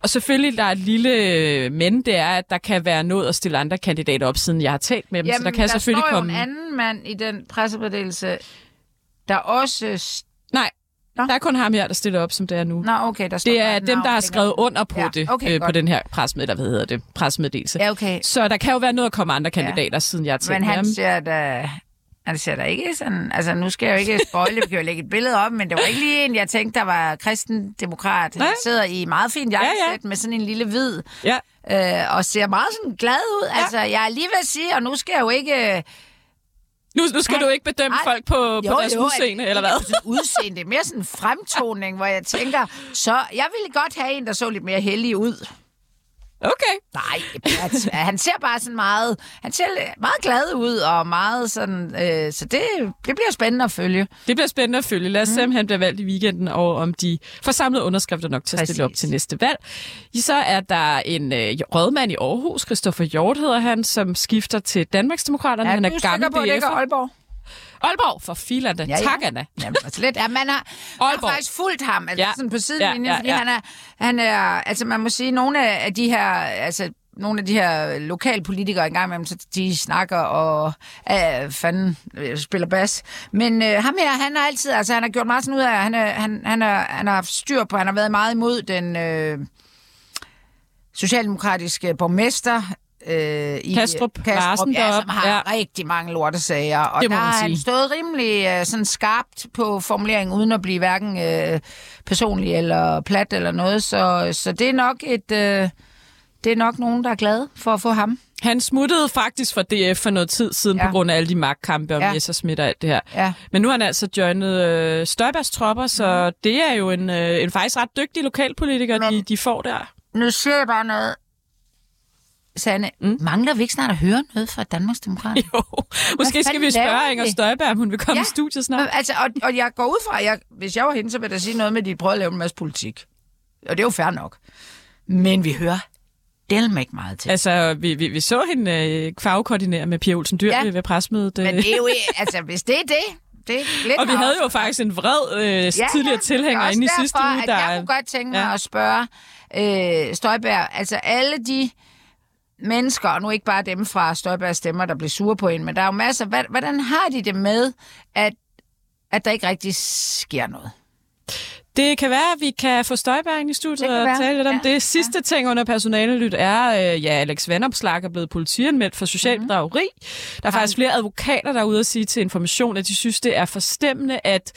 Og selvfølgelig, der er et lille øh, men, det er, at der kan være noget at stille andre kandidater op, siden jeg har talt med dem. så der kan der selvfølgelig står komme... jo en anden mand i den pressemeddelelse, der også... Nå. der er kun ham her, der stiller op, som det er nu. Nå, okay, der står Det er et dem, der har skrevet under på Ja, det, okay, øh, på den her pressemeddelelse, hvad hedder det, pressemeddelelse. Ja, okay. Så der kan jo være noget at komme andre kandidater, ja. siden jeg har Men han ser da... Han ser da ikke sådan... Altså, nu skal jeg jo ikke spoile, vi kan jo lægge et billede op, men det var ikke lige en, jeg tænkte, der var kristendemokrat. Han sidder i meget fint jakkesæt Ja, ja, ja. ja. med sådan en lille hvid, Ja. øh, og ser meget sådan glad ud. Ja. Altså, jeg er lige ved at sige, og nu skal jeg jo ikke... Nu, nu skal Han- du ikke bedømme Nej. folk på, på deres udseende, eller hvad? Sådan udseende, det er mere sådan en fremtoning, hvor jeg tænker, så jeg ville godt have en, der så lidt mere heldig ud. Okay. Nej, at, han ser bare sådan meget, han ser meget glad ud, og meget sådan, øh, så det, det bliver spændende at følge. Det bliver spændende at følge. Lad os se, om han bliver valgt i weekenden, og om de får samlet underskrifter nok til at stille op til næste valg. Så er der en øh, rådmand i Aarhus, Christoffer Hjort hedder han, som skifter til Danmarksdemokraterne. han er gammel på, at det ikke er. Aalborg? Aalborg for filerne. Ja, ja. Tak, Anna. Jamen, altså lidt. Ja, man har, man har faktisk fulgt ham, altså Ja. sådan på sidelinjen, Ja, ja, ja, fordi han er, han er, altså man må sige, nogle af de her, altså nogle af de her lokalpolitikere engang imellem, så de snakker og øh, fanden øh, spiller bas. Men øh, ham her, han har altid, altså han har gjort meget sådan ud af, han, er, han, han, er, han har haft styr på, han har været meget imod den... Øh, socialdemokratiske borgmester øh, i Kastrup Larsen ja, som har ja. rigtig mange lortesager. Og Det må der har han stået rimelig øh, sådan skarpt på formuleringen, uden at blive hverken øh, personlig eller plat eller noget. Så, så det er nok et... Øh, det er nok nogen, der er glade for at få ham. Han smuttede faktisk fra DF for noget tid siden ja. På grund af alle de magtkampe om ja. Messersmith og alt det her. Ja. Men nu har han altså joinet øh, Støjbergs tropper, så det er jo en, øh, en faktisk ret dygtig lokalpolitiker, Men- de, de får der. Nu siger jeg bare noget. Sanne, mm? mangler vi ikke snart at høre noget fra Danmarks Demokrat? Jo, måske skal vi spørge? Inger Støjberg, om hun vil komme Ja. i studiet snart. Altså, og, og jeg går ud fra, at jeg, hvis jeg var hende, så ville jeg sige noget med, at de prøver at lave en masse politik. Og det er jo fair nok. Men vi hører del ikke meget til. Altså, vi, vi, vi så hende øh, fagkoordinere med Pia Olsen Dyr ja. Ja. ved pressemødet. øh. Men det er jo altså hvis det er det, det er lidt Og vi havde også- jo faktisk en vred øh, ja, tidligere tilhænger Det er inde i sidste uge. At Der, jeg kunne godt tænke mig Ja. ja. at spørge øh, Støjberg, altså alle de mennesker, og nu ikke bare dem fra Støjbergs stemmer, der bliver sure på hende, men der er jo masser, hvordan har de det med, at, at der ikke rigtig sker noget? Det kan være, at vi kan få Støjberg ind i studiet og være. tale lidt om Ja, det. Sidste ja. ting under personalelyt er, øh, ja, Alex Vandopslag er blevet politianmeldt for social Mhm. bedrageri. Der er faktisk flere advokater, der er ude at sige til information, at de synes, det er forstemmende, at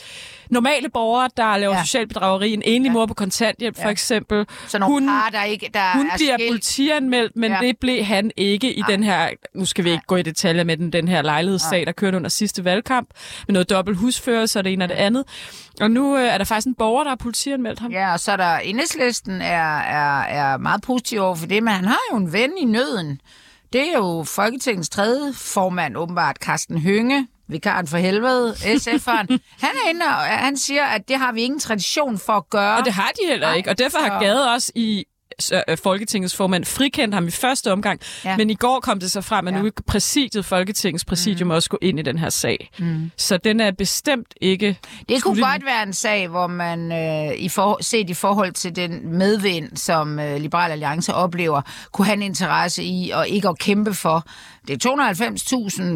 normale borgere, der laver ja. Social bedrageri, en enlig Ja. mor på kontanthjælp ja. for eksempel, Så nogle hun, par, der ikke der hun er bliver skilt. politianmeldt, men ja. Det blev han ikke i Nej. den her, nu skal vi ikke gå i detaljer med den, den her lejlighedssag, der kørte under sidste valgkamp, med noget dobbelt husførelse og det ene og det andet. Og nu øh, er der faktisk en borger, der har politianmeldt ham. Ja, og så er der enhedslisten er, er, er meget positiv over for det, men han har jo en ven i nøden. Det er jo Folketingets tredje formand, åbenbart, Carsten Hønge, vikaren for helvede, SF'eren. han er inde, og han siger, at det har vi ingen tradition for at gøre. Og det har de heller ikke, og derfor har Gade også i øh, Folketingets formand frikendt ham i første omgang. Ja. Men i går kom det så frem, at Ja. nu præsidiet, Folketingets præsidium, mm. også gå ind i den her sag. Mm. Så den er bestemt ikke... Det kunne sluttet godt være en sag, hvor man øh, i for, set i forhold til den medvind, som øh, Liberal Alliance oplever, kunne have en interesse i og ikke at kæmpe for. Det er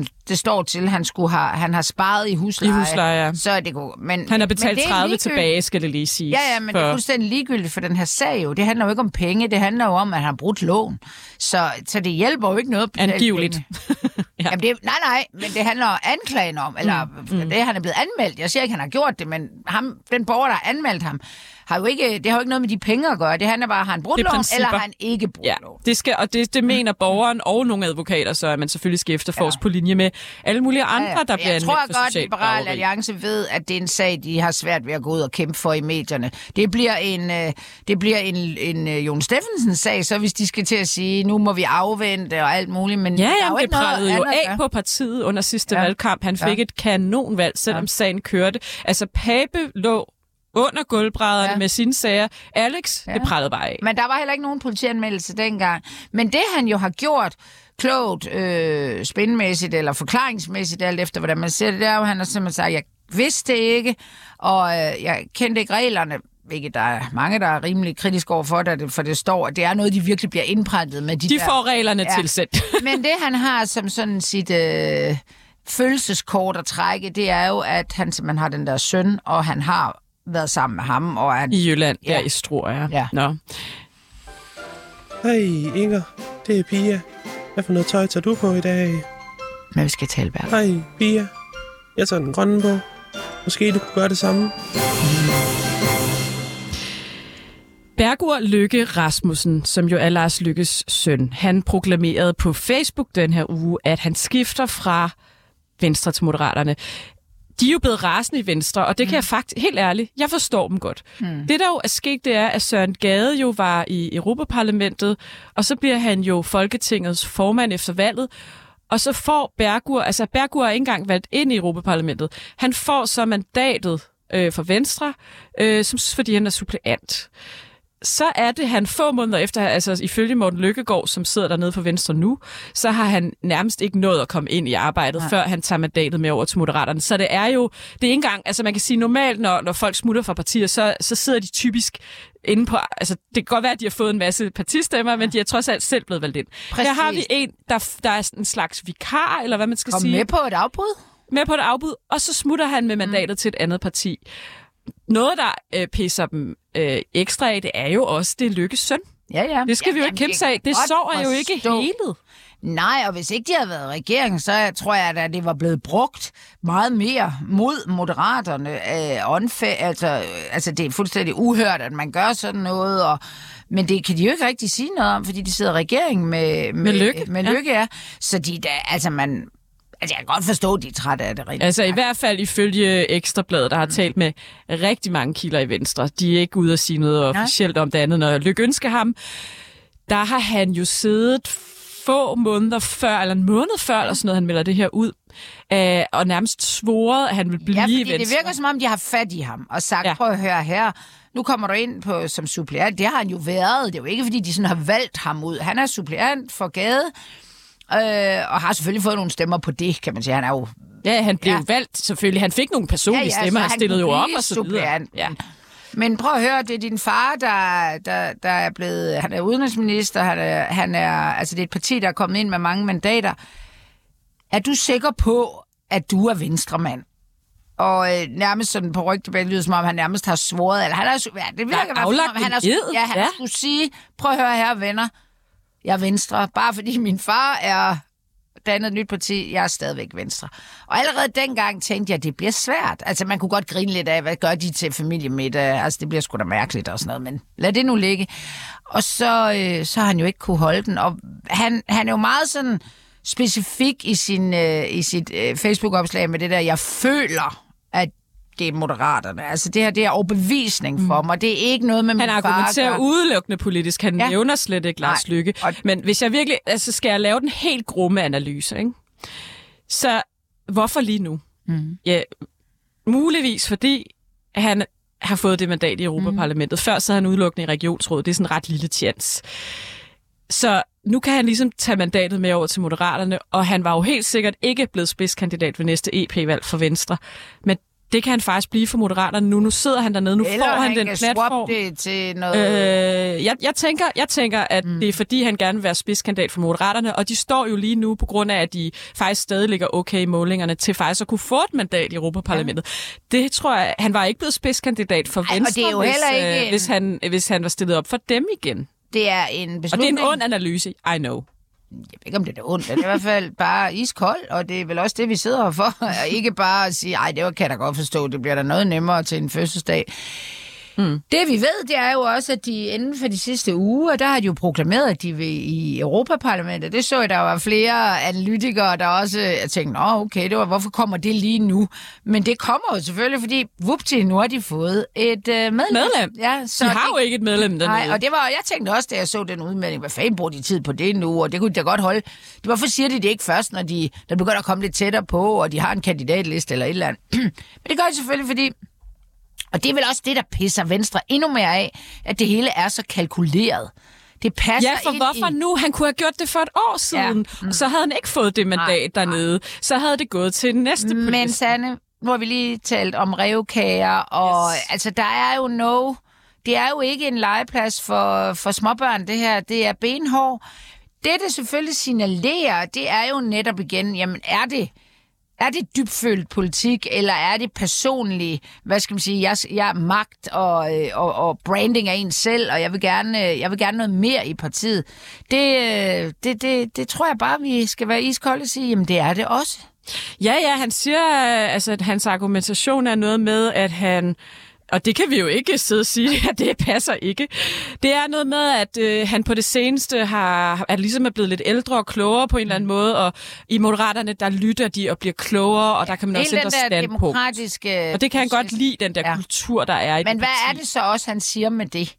290.000, det står til, han skulle have, han har sparet i husleje. I husleje, ja. Så det kunne, men, Han har betalt men det er 30 ligegyldigt. tilbage, skal det lige siges. Ja, ja, men det er fuldstændig ligegyldigt for den her sag jo. Det handler jo ikke om penge, det handler jo om, at han har brudt lån. Så, så det hjælper jo ikke noget Angiveligt. ja. Jamen det, nej, nej, men det handler om anklagen om, eller mm, mm. det, han er blevet anmeldt. Jeg siger ikke, han har gjort det, men ham, den borger, der har anmeldt ham, har jo ikke, det har jo ikke noget med de penge at gøre. Det handler bare, har han brudt principper. eller har han ikke brudt Ja, lån? det skal, og det, det mener borgeren og nogle advokater, så at man selvfølgelig skal efterforske ja. på linje med alle mulige andre, Ja, der bliver Jeg tror anmeldt godt, socialt Liberal. Alliance ved, at det er en sag, de har svært ved at gå ud og kæmpe for i medierne. Det bliver en, øh, det bliver en, en øh, Jon Steffensen-sag, så hvis de skal til at sige, nu må vi afvente og alt muligt, men Ja, der er ja, jo ikke noget jo at af på partiet under sidste ja. Valgkamp. Han fik ja. Et kanonvalg, selvom ja. sagen kørte. Altså, Pape lå under gulvbrædderne ja. Med sine sager. Alex, ja. Ja. det prallede bare af. Men der var heller ikke nogen politianmeldelse dengang. Men det han jo har gjort klogt, øh, spændmæssigt eller forklaringsmæssigt, alt efter hvordan man ser det, det er jo, han har simpelthen sagt, jeg vidste det ikke, og øh, jeg kendte ikke reglerne, hvilket der er mange, der er rimelig kritiske over for det, for det står, at det er noget, de virkelig bliver indprintet med de, De der... får reglerne ja. Tilsendt. Men det, han har som sådan sit øh, følelseskort at trække, det er jo, at han simpelthen har den der søn, og han har været sammen med ham, og han... I Jylland, ja. Der i Struer, ja. Ja. Nå. Hej Inger, det er Pia. Hvad for noget tøj tager du på i dag? Men vi skal tale værd. Hej Pia. Jeg tager den grønne på. Måske du kunne gøre det samme. Bergur Lykke Rasmussen, som jo er Lars Lykkes søn, han proklamerede på Facebook den her uge, at han skifter fra Venstre til Moderaterne. De er jo blevet rasende i Venstre, og det kan jeg faktisk, helt ærligt, jeg forstår dem godt. Mm. Det der jo er sket, det er, at Søren Gade jo var i Europaparlamentet, og så bliver han jo Folketingets formand efter valget, og så får Bergur, altså Bergur er ikke engang valgt ind i Europaparlamentet, han får så mandatet øh, for Venstre, øh, som, fordi han er suppleant så er det, han få måneder efter, altså ifølge Morten Lykkegaard, som sidder dernede for Venstre nu, så har han nærmest ikke nået at komme ind i arbejdet, Nej. før han tager mandatet med over til Moderaterne. Så det er jo, det er ikke engang, altså man kan sige normalt, når, når folk smutter fra partier, så, så sidder de typisk inde på, altså det kan godt være, at de har fået en masse partistemmer, men de er trods alt selv blevet valgt ind. Præcis. Her har vi en, der, der er en slags vikar, eller hvad man skal Kom sige med på et afbud. med på et afbud, og så smutter han med mandatet mm. til et andet parti. Noget, der øh, pisser dem øh, ekstra af, det er jo også, det er Lykkes søn. Ja, ja. Det skal vi jo ikke kæmpe sig af. Det godt sover jo ikke helet. Nej, og hvis ikke de havde været regering, så tror jeg, at det var blevet brugt meget mere mod moderaterne. Øh, unfa- altså, øh, altså, det er fuldstændig uhørt, at man gør sådan noget, og, men det kan de jo ikke rigtig sige noget om, fordi de sidder i regering med, med, Lykke, Med ja. lykke ja. Så de, da, altså, man, altså, jeg kan godt forstå, at de er trætte af det rigtig. Altså i hvert fald ifølge Ekstrabladet, der har talt med rigtig mange kilder i Venstre. De er ikke ude at sige noget officielt om det andet, når Lykke ønsker ham. Der har han jo siddet få måneder før, eller en måned før, eller sådan noget, han melder det her ud, øh, og nærmest svoret, at han vil blive Ja, fordi det virker som om, de har fat i ham og sagt, ja. prøv at høre her, nu kommer du ind på, som suppleant. Det har han jo været. Det er jo ikke, fordi de sådan har valgt ham ud. Han er suppleant for Gade, øh, og har selvfølgelig fået nogle stemmer på det, kan man sige. Han er jo... Ja, han blev Ja. valgt selvfølgelig. Han fik nogle personlige ja, ja, stemmer, så han stillede jo op og så videre. Ja. Men prøv at høre, det er din far, der, der, der er blevet... Han er udenrigsminister, han er, han er... Altså, det er et parti, der er kommet ind med mange mandater. Er du sikker på, at du er venstremand? Og øh, nærmest sådan på rygtebanen lyder som om han nærmest har svoret, eller han har, ja, det virker er i hvert fald, som om, han har, ja, han ja. skulle sige, prøv at høre her, venner, jeg er venstre, bare fordi min far er dannet et nyt parti, jeg er stadigvæk venstre. Og allerede dengang tænkte jeg, at det bliver svært. Altså, man kunne godt grine lidt af, hvad gør de til familiemiddag? Altså, det bliver sgu da mærkeligt og sådan noget, men lad det nu ligge. Og så, øh, så har han jo ikke kunne holde den. Og han, han er jo meget sådan specifik i, sin, øh, i sit øh, Facebook-opslag med det der, jeg føler, at det er moderaterne. Altså, det her, det er overbevisning for mig. Det er ikke noget med min Han far argumenterer gøre. udelukkende politisk. Han ja. Nævner slet ikke Lars Nej. Lykke. Og- Men hvis jeg virkelig altså skal jeg lave den helt grumme analyse, ikke? så hvorfor lige nu? Mm. Ja, muligvis fordi han har fået det mandat i Europaparlamentet. Mm. Før så havde han udelukkende i regionsrådet. Det er sådan en ret lille chance. Så nu kan han ligesom tage mandatet med over til Moderaterne, og han var jo helt sikkert ikke blevet spidskandidat ved næste EP-valg for Venstre. Men det kan han faktisk blive for Moderaterne nu. Nu sidder han dernede, nu Eller får han, han den kan platform. det til noget... Øh, jeg, jeg, tænker, jeg tænker, at mm. det er fordi, han gerne vil være spidskandidat for Moderaterne, og de står jo lige nu på grund af, at de faktisk stadig ligger okay i målingerne til faktisk at kunne få et mandat i Europaparlamentet. Ja. Det tror jeg, han var ikke blevet spidskandidat for Ej, Venstre, det er jo hvis, ikke øh, en- hvis, han, hvis han var stillet op for dem igen. Det er en Og det er beslutning... en ond analyse, I know. Jeg ved ikke, om det er ondt. Det er i hvert fald bare iskold, og det er vel også det, vi sidder her for. Og ikke bare at sige, ej, det kan jeg da godt forstå, det bliver da noget nemmere til en fødselsdag. Mm. Det vi ved, det er jo også, at de inden for de sidste uger, der har de jo proklameret, at de vil i Europaparlamentet. Det så jeg, der var flere analytikere, der også jeg tænkte, Nå, okay, det var, hvorfor kommer det lige nu? Men det kommer jo selvfølgelig, fordi vupti, nu har de fået et øh, medlem. Medlem? Ja, så De har jo ikke et medlem dernede. Nej, og det var, jeg tænkte også, da jeg så den udmelding, hvad fanden bruger de tid på det nu, og det kunne de da godt holde. Det, hvorfor siger de det ikke først, når de der begynder at komme lidt tættere på, og de har en kandidatliste eller et eller andet? Men det gør de selvfølgelig, fordi og det er vel også det, der pisser Venstre endnu mere af, at det hele er så kalkuleret. Det passer Ja, for hvorfor i... nu? Han kunne have gjort det for et år siden, ja. mm. og så havde han ikke fået det mandat Nej, dernede. Så havde det gået til den næste Men politisk. Sanne, nu har vi lige talt om revkager, og yes. altså, der er jo no... Det er jo ikke en legeplads for, for småbørn, det her. Det er benhår. Det, det selvfølgelig signalerer, det er jo netop igen, jamen er det er det dybfølt politik, eller er det personlig, hvad skal man sige, jeg, jeg er magt og, øh, og, og branding af en selv, og jeg vil gerne, øh, jeg vil gerne noget mere i partiet. Det, øh, det, det, det tror jeg bare, vi skal være iskolde og sige, jamen det er det også. Ja, ja, han siger, altså, at hans argumentation er noget med, at han... Og det kan vi jo ikke sidde og sige, at det passer ikke. Det er noget med, at øh, han på det seneste har, er ligesom er blevet lidt ældre og klogere på en eller anden måde, og i Moderaterne, der lytter de og bliver klogere, og der kan man også ændre standpunkt. demokratiske... Og det kan han godt lide, den der ja. kultur, der er i Men hvad parti. er det så også, han siger med det?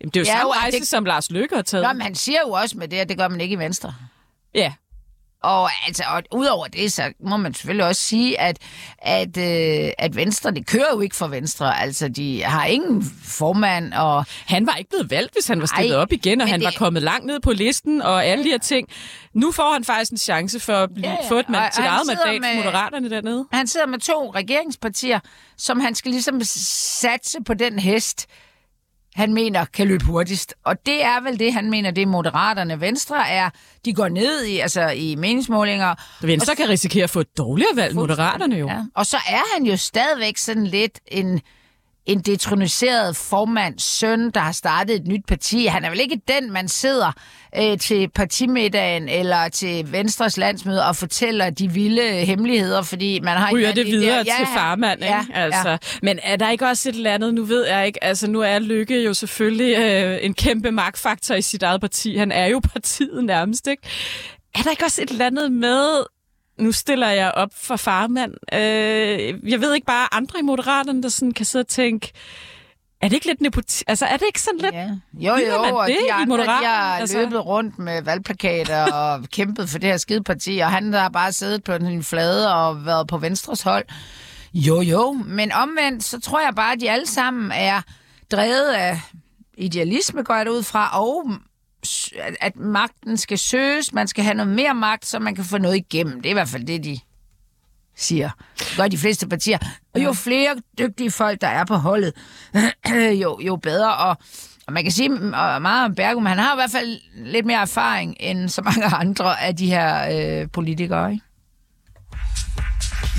Jamen, det er jo er samme rejse, det- som Lars Løkke har taget. Nå, men han siger jo også med det, at det gør man ikke i Venstre. Ja, Og altså, og udover det, så må man selvfølgelig også sige, at, at, øh, at Venstre, det kører jo ikke for Venstre. Altså, de har ingen formand, og... Han var ikke blevet valgt, hvis han var stillet Ej, op igen, og han det- var kommet langt ned på listen, og alle de her ting. Nu får han faktisk en chance for at blive, Ja, ja, få et man, Og sit eget mandat med... Moderaterne dernede. Han sidder med to regeringspartier, som han skal ligesom satse på den hest, han mener kan løbe hurtigst. Og det er vel det, han mener, det er moderaterne. Venstre er, de går ned i, altså i meningsmålinger. Venstre og, kan risikere at få et dårligere valg, Moderaterne jo. ja, og så er han jo stadigvæk sådan lidt en, en detroniseret formands søn, der har startet et nyt parti. Han er vel ikke den, man sidder øh, til partimiddagen eller til Venstres landsmøde og fortæller de vilde hemmeligheder, fordi man har... ryger ikke det videre der- til farmand, ikke? Ja, altså. ja. Men er der ikke også et eller andet, nu ved jeg ikke, altså nu er Lykke jo selvfølgelig øh, en kæmpe magtfaktor i sit eget parti. Han er jo partiet nærmest, ikke? Er der ikke også et eller andet med, nu stiller jeg op for farmand, øh, jeg ved ikke bare andre i Moderaterne, der sådan kan sidde og tænke, er det ikke lidt nepoti... Altså, er det ikke sådan lidt... Ja. Jo, jo, man og det de i andre, de Moderaterne? har Altså- løbet rundt med valgplakater og kæmpet for det her skide parti, og han der har bare siddet på den flade og været på Venstres hold. Jo, jo, men omvendt, så tror jeg bare, at de alle sammen er drevet af idealisme, går jeg ud fra, og at- magten skal søges, man skal have noget mere magt, så man kan få noget igennem. Det er i hvert fald det, de siger. Det gør de fleste partier. Og jo flere dygtige folk, der er på holdet, jo, jo bedre. Og, og man kan sige og meget om Bergum, han har i hvert fald lidt mere erfaring end så mange andre af de her øh, politikere. Ikke?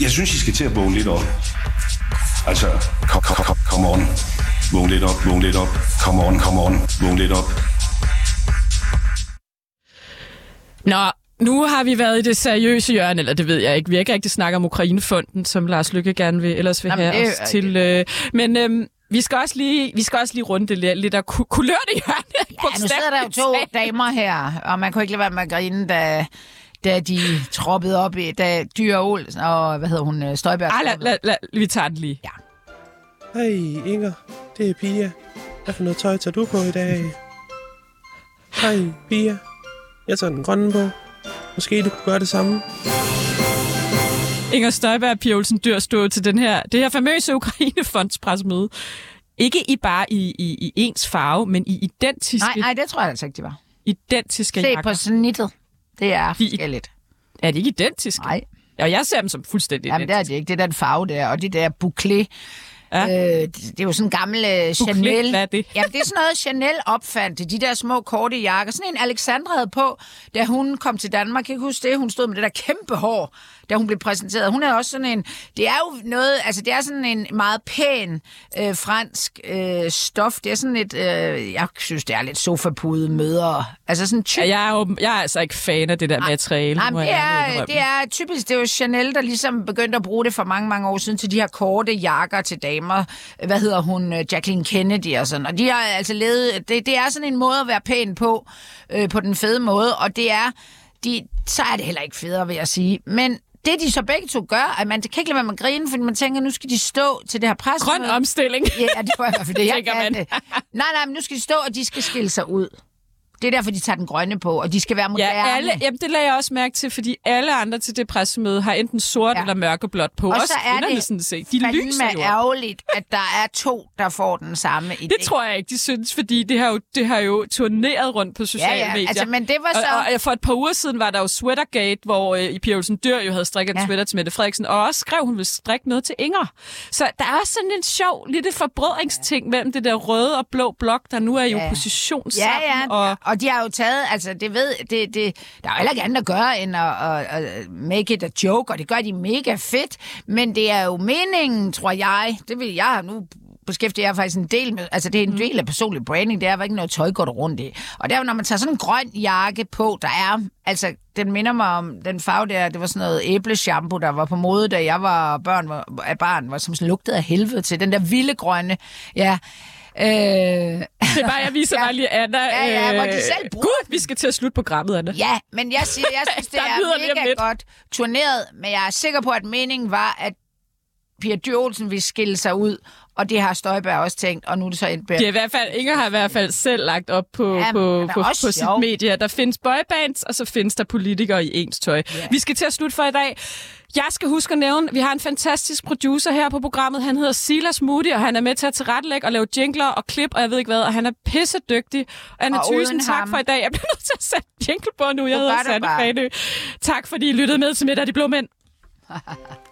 Jeg synes, I skal til at vågne lidt op. Altså, kom, kom, kom, come on. Vågn lidt op, vågn lidt op. Come on, come on. Vågn lidt op. Nå, nu har vi været i det seriøse hjørne, eller det ved jeg ikke. Vi har ikke rigtig snakket om Ukrainefonden, som Lars Lykke gerne vil, ellers vil Jamen, have det os til. Øh, men øhm, vi skal også lige, vi skal også lige runde det lidt, lidt af ku- kulørte hjørne. Ja, nu sidder der jo to damer her, og man kunne ikke lade være med at grine, da, da de troppede op i, da Dyre Olsen og, hvad hedder hun, øh, Støjberg. Ej, lad, lad, lad, vi tager den lige. Ja. Hej Inger, det er Pia. Hvad for noget tøj tager du på i dag? Hej Pia, jeg tager den grønne på. Måske du kunne gøre det samme. Inger Støjberg og Pia Olsen Dyr stod til den her, det her famøse Ukrainefondspressemøde. Ikke i bare i, i, i ens farve, men i identiske, Nej, nej, det tror jeg altså ikke, de var. identiske Se jakker. på snittet. Det er De- forskelligt. Er de ikke identiske? Nej, Og jeg ser dem som fuldstændig jamen det er det ikke. Det er den farve der, og det der bouclé. Ja. Øh, det, det er jo sådan en gammel øh, Chanel. hvad er det? Jamen, det er sådan noget, Chanel opfandt. De der små korte jakker. Sådan en Alexandra havde på, da hun kom til Danmark. Jeg kan huske det. Hun stod med det der kæmpe hår, da hun blev præsenteret. Hun er også sådan en... Det er jo noget... Altså, det er sådan en meget pæn øh, fransk øh, stof. Det er sådan et... Øh, jeg synes, det er lidt sofapude møder. Altså sådan. Ja, jeg, er jo, jeg er altså ikke fan af det der materiale. Nej, må men det er, det er typisk, det er jo Chanel, der ligesom begyndte at bruge det for mange, mange år siden til de her korte jakker til damer. Hvad hedder hun? øh, Jacqueline Kennedy og sådan. Og de har altså levet, det, det er sådan en måde at være pæn på, øh, på den fede måde, og det er, de, så er det heller ikke federe, vil jeg sige. Men det de så begge to gør, at man kan ikke lade være med at grine, fordi man tænker, nu skal de stå til det her pres. Grøn omstilling. Ja, det var i hvert fald det, jeg man. det. Nej, nej, men nu skal de stå, og de skal skille sig ud. Det er derfor, de tager den grønne på, og de skal være moderne. Ja, alle, jamen, det lagde jeg også mærke til, fordi alle andre til det pressemøde har enten sort Ja. ja. eller mørkeblåt på. Og også så er det sådan set. De lyser jo ærgerligt, at der er to, der får den samme idé. Det tror jeg ikke, de synes, fordi det har jo, det har jo turneret rundt på sociale Ja, ja, medier. altså, men det var så- Og, og, for et par uger siden var der jo Sweatergate, hvor øh, i Pia Olsen Dyr jo havde strikket en Ja. sweater til Mette Frederiksen, og også skrev, hun ville strikke noget til Inger. Så der er også sådan en sjov lille forbrødringsting mellem det der røde og blå blok, der nu er i Ja. opposition Ja, sammen. ja, Og, og... og de har jo taget, altså det ved, det, det, der er jo heller ikke andet at gøre, end at, at, at make it a joke, og det gør de mega fedt, men det er jo meningen, tror jeg, det vil jeg nu beskæftiger jeg faktisk en del med, altså det er en del af personlig branding, det er, ikke noget tøj går du rundt i. Og der, når man tager sådan en grøn jakke på, der er, altså den minder mig om den farve der, det var sådan noget æbleshampoo, der var på mode, da jeg var børn, var, barn, var som lugtede af helvede til, den der vilde grønne, ja. Øh, det er bare, jeg viser Ja. ja. bare lige Anna. Ja, ja, hvor de øh, selv bruger Gud, vi skal til at slutte programmet, Anna. Ja, men jeg siger, jeg synes, det er mega godt turneret, men jeg er sikker på, at meningen var, at Pia Dyr Olsen ville skille sig ud, og det har Støjberg også tænkt, og nu er det så endt De har i hvert fald, Inger har i hvert fald selv lagt op på, Ja, ja, på, er på, på sit medie. Der findes boybands, og så findes der politikere i ens tøj. Yeah. Vi skal til at slutte for i dag. Jeg skal huske at nævne, vi har en fantastisk producer her på programmet. Han hedder Silas Moody, og han er med til at tilrettelægge og lave jingler og klip, og jeg ved ikke hvad, og han er pisse dygtig. Anna Og Thysen, tak ham. for i dag. Jeg bliver nødt til at sætte jingle på nu. Jeg hedder Sanne. Fanø. Tak fordi I lyttede med til Midt af de Blå Mænd.